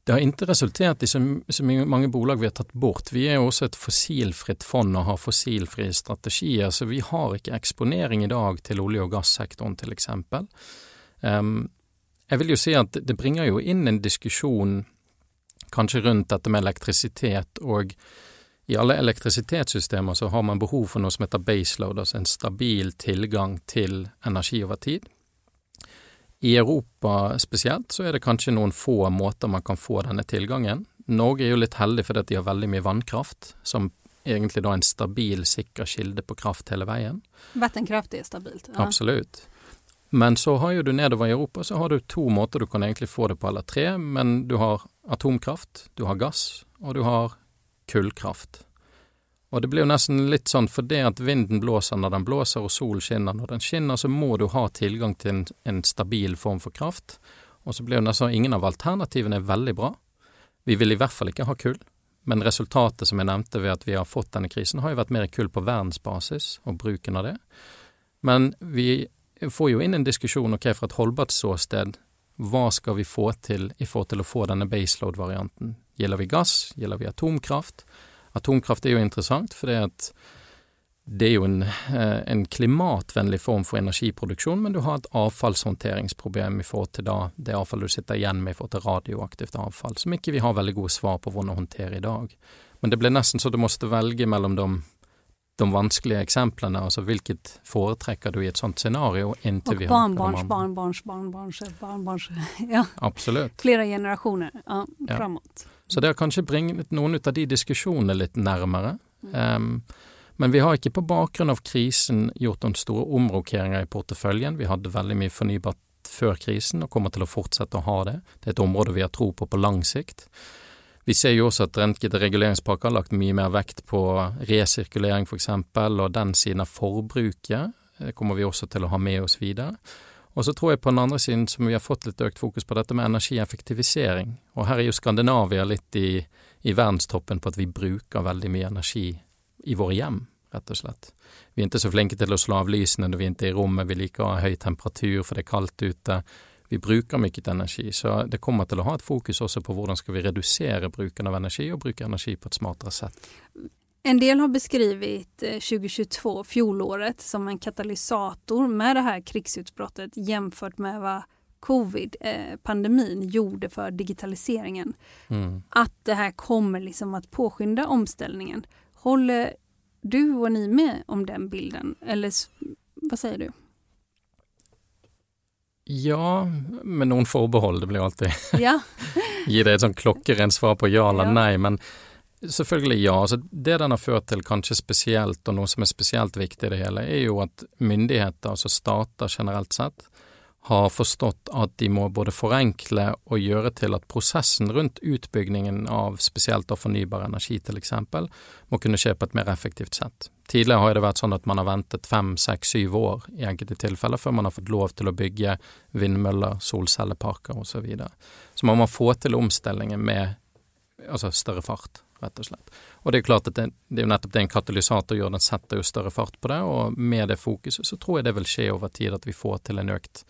det har inte resulterat i så, så många bolag vi har tagit bort. Vi är också ett fossilfritt fond och har fossilfria strategier, så vi har inte exponering idag till olje och gassektorn till exempel. Um, jag vill ju säga att det bringar ju in en diskussion kanske runt detta med elektricitet och i alla elektricitetssystem så har man behov för något som heter baseload, alltså en stabil tillgång till energi över tid. I Europa speciellt så är det kanske någon få måter man kan få denna tillgången. Norge är ju lite heldig för att de har väldigt mycket vannkraft som egentligen är en stabil, säker kilde på kraft hela vägen. Vattenkraft är stabilt? Ja. Absolut. Men så har ju du nedover i Europa så har du två måter du kan egentligen få det på alla tre. Men du har atomkraft, du har gas och du har kullkraft. Och det blir nästan lite sånt för det att vinden blåser när den blåser och solen skinner när den skinner så må du ha tillgång till en, en stabil form för kraft. Och så blir det nästan ingen av alternativen är väldigt bra. Vi vill i hvert fall inte ha kull. Men resultatet som jag nämnde vid att vi har fått den krisen har ju varit mer kull på världsbasis och bruken av det. Men vi får ju in en diskussion, okej okay, för ett hållbart såsted, vad ska vi få till i få till att få den baseload-varianten? Gillar vi gas? Gillar vi atomkraft? Atomkraft är ju intressant för det är att det är ju en, eh, en klimatvänlig form för energiproduktion men du har ett avfallshanteringsproblem i forhold till då, det avfall du sitter igen med forhold till radioaktivt avfall. Så mycket vi har väldigt god svar på vad hantera idag. Men det blir nästan så att du måste välja mellan de de vanskliga exemplen, alltså vilket företräcker du i ett sådant scenario? Inte och vi barnbarns, har barnbarns, barnbarns, barnbarns, ja. Absolut. Flera generationer ja, ja. Så det har kanske bringat någon av de diskussionerna lite närmare. Mm. Um, men vi har inte på bakgrund av krisen gjort de stora omrokeringar i portföljen. Vi hade väldigt mycket förnybart för krisen och kommer till att fortsätta att ha det. Det är ett område vi har tro på på lång sikt. Vi ser ju också att Rentgete reguleringspakker har lagt mycket mer vekt på recirkulering för exempel och den sidan av forbruket kommer vi också till att ha med oss vidare. Och så tror jag på den andra sidan som vi har fått lite ökat fokus på detta med energieffektivisering. Och här är ju Skandinavien lite i, i världstoppen på att vi brukar väldigt mycket energi i våra hem, rätt och slett. Vi är inte så flinka till att slå av lysen när vi inte är i rummet, vi lika ha hög temperatur för det är kallt ute vi brukar mycket energi, så det kommer till att ha ett fokus också på hur ska vi reducera bruken av energi och bruka energi på ett smartare sätt. En del har beskrivit 2022, eh, fjolåret, som en katalysator med det här krigsutbrottet jämfört med vad covid-pandemin eh, gjorde för digitaliseringen. Mm. Att det här kommer liksom att påskynda omställningen. Håller du och ni med om den bilden? Eller vad säger du? Ja, med någon förbehåll. Det blir alltid ja. ge dig ett sånt klockrent svar på ja eller ja. nej. Men selvfølgelig ja. Altså det den har fört till kanske speciellt och något som är speciellt viktigt i det hela är ju att myndigheter, altså stater generellt sett, har förstått att de må både förenkla och göra till att processen runt utbyggningen av speciellt av förnybar energi till exempel må kunna ske på ett mer effektivt sätt. Tidigare har det varit sånn att man har väntat fem, sex, sju år i enkelte tilfeller för man har fått lov till att bygga vindmöller, solcelleparker och så vidare. Så man må få till omställningen med altså, större fart rätt och slett. Och det är klart att det, det är nettopp det en katalysator gör, den sätter ju större fart på det och med det fokuset så tror jag det vill ske över tid att vi får till en ökt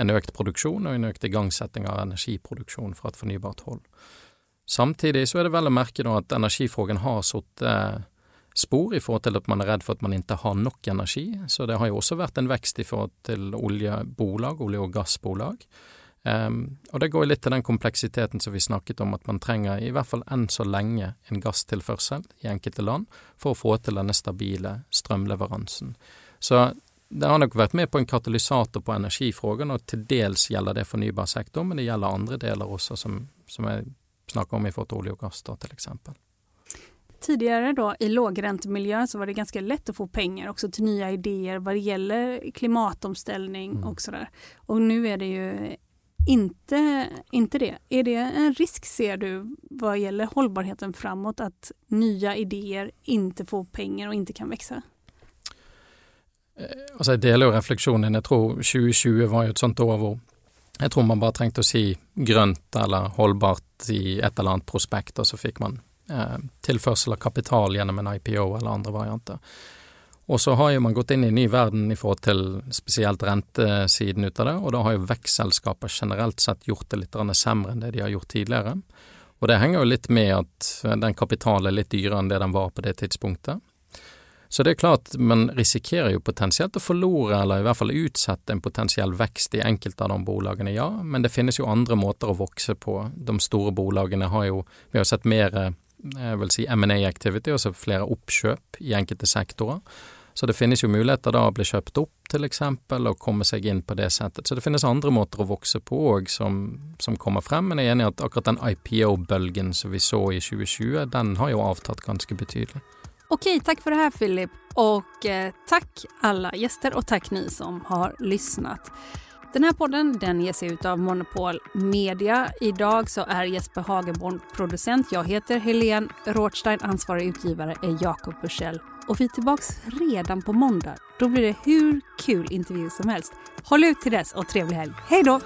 en ökt produktion och en ökt igångsättning av energiproduktion för ett förnybart håll. Samtidigt så är det väl att märka då att energifrågan har sått eh, spår i forhold till att man är rädd för att man inte har nog energi. Så det har ju också varit en växt i forhold till oljebolag, olje och gasbolag. Um, och det går lite till den komplexiteten som vi snakket om, att man trenger i hvert fall enn så lenge en gasstilførsel i enkelte land for å få til denne stabile strømleveransen. Så det har nok vært med på en katalysator på energifrågan och till dels gäller det förnybarsektorn, men det gäller andra delar också som, som jag snackar om i forhold olje och gas då, till exempel. Tidigare då i lågräntemiljö så var det ganska lätt att få pengar också till nya idéer vad det gäller klimatomställning mm. och sådär. Och nu är det ju inte, inte det. Är det en risk ser du vad gäller hållbarheten framåt att nya idéer inte får pengar och inte kan växa? Eh, altså, jeg deler jo refleksjonen. Jeg tror 2020 var jo et sånt år hvor jeg tror man bare trengte å si grønt eller holdbart i et eller annet prospekt, og så fikk man eh, tilførsel av kapital gjennom en IPO eller andre varianter. Og så har jo man gått inn i en ny verden i forhold til spesielt rentesiden ut av det, og da har jo vekstselskaper generelt sett gjort det litt sämre enn det de har gjort tidligere. Och det hänger ju lite med att den kapital är lite dyrare än det den var på det tidspunktet. Så det är klart, man riskerar ju potentiellt att förlora eller i alla fall utsätta en potentiell växt i enkelte av de bolagen, ja. Men det finns ju andra måter att växa på. De stora bolagen har ju, vi har sett mer eh, jag jeg vil si M&A activity, så flera uppköp i enkelte sektorer. Så det finnes jo muligheter da å bli kjøpt opp til eksempel, og komme seg inn på det sättet. Så det finnes andre måter å vokse på òg som, som, kommer frem. Men jeg er enig i at akkurat den IPO-bølgen som vi så i 2020, den har jo avtatt ganske betydelig. Okej, tack för det här Filip. Och eh, tack alla gäster och tack ni som har lyssnat. Den här podden den ges ut av Monopol Media. Idag så är Jesper Hageborn producent. Jag heter Helene Rothstein. Ansvarig utgivare är Jakob Bursell. Och vi är tillbaka redan på måndag. Då blir det hur kul intervju som helst. Håll ut till dess och trevlig helg. Hej då!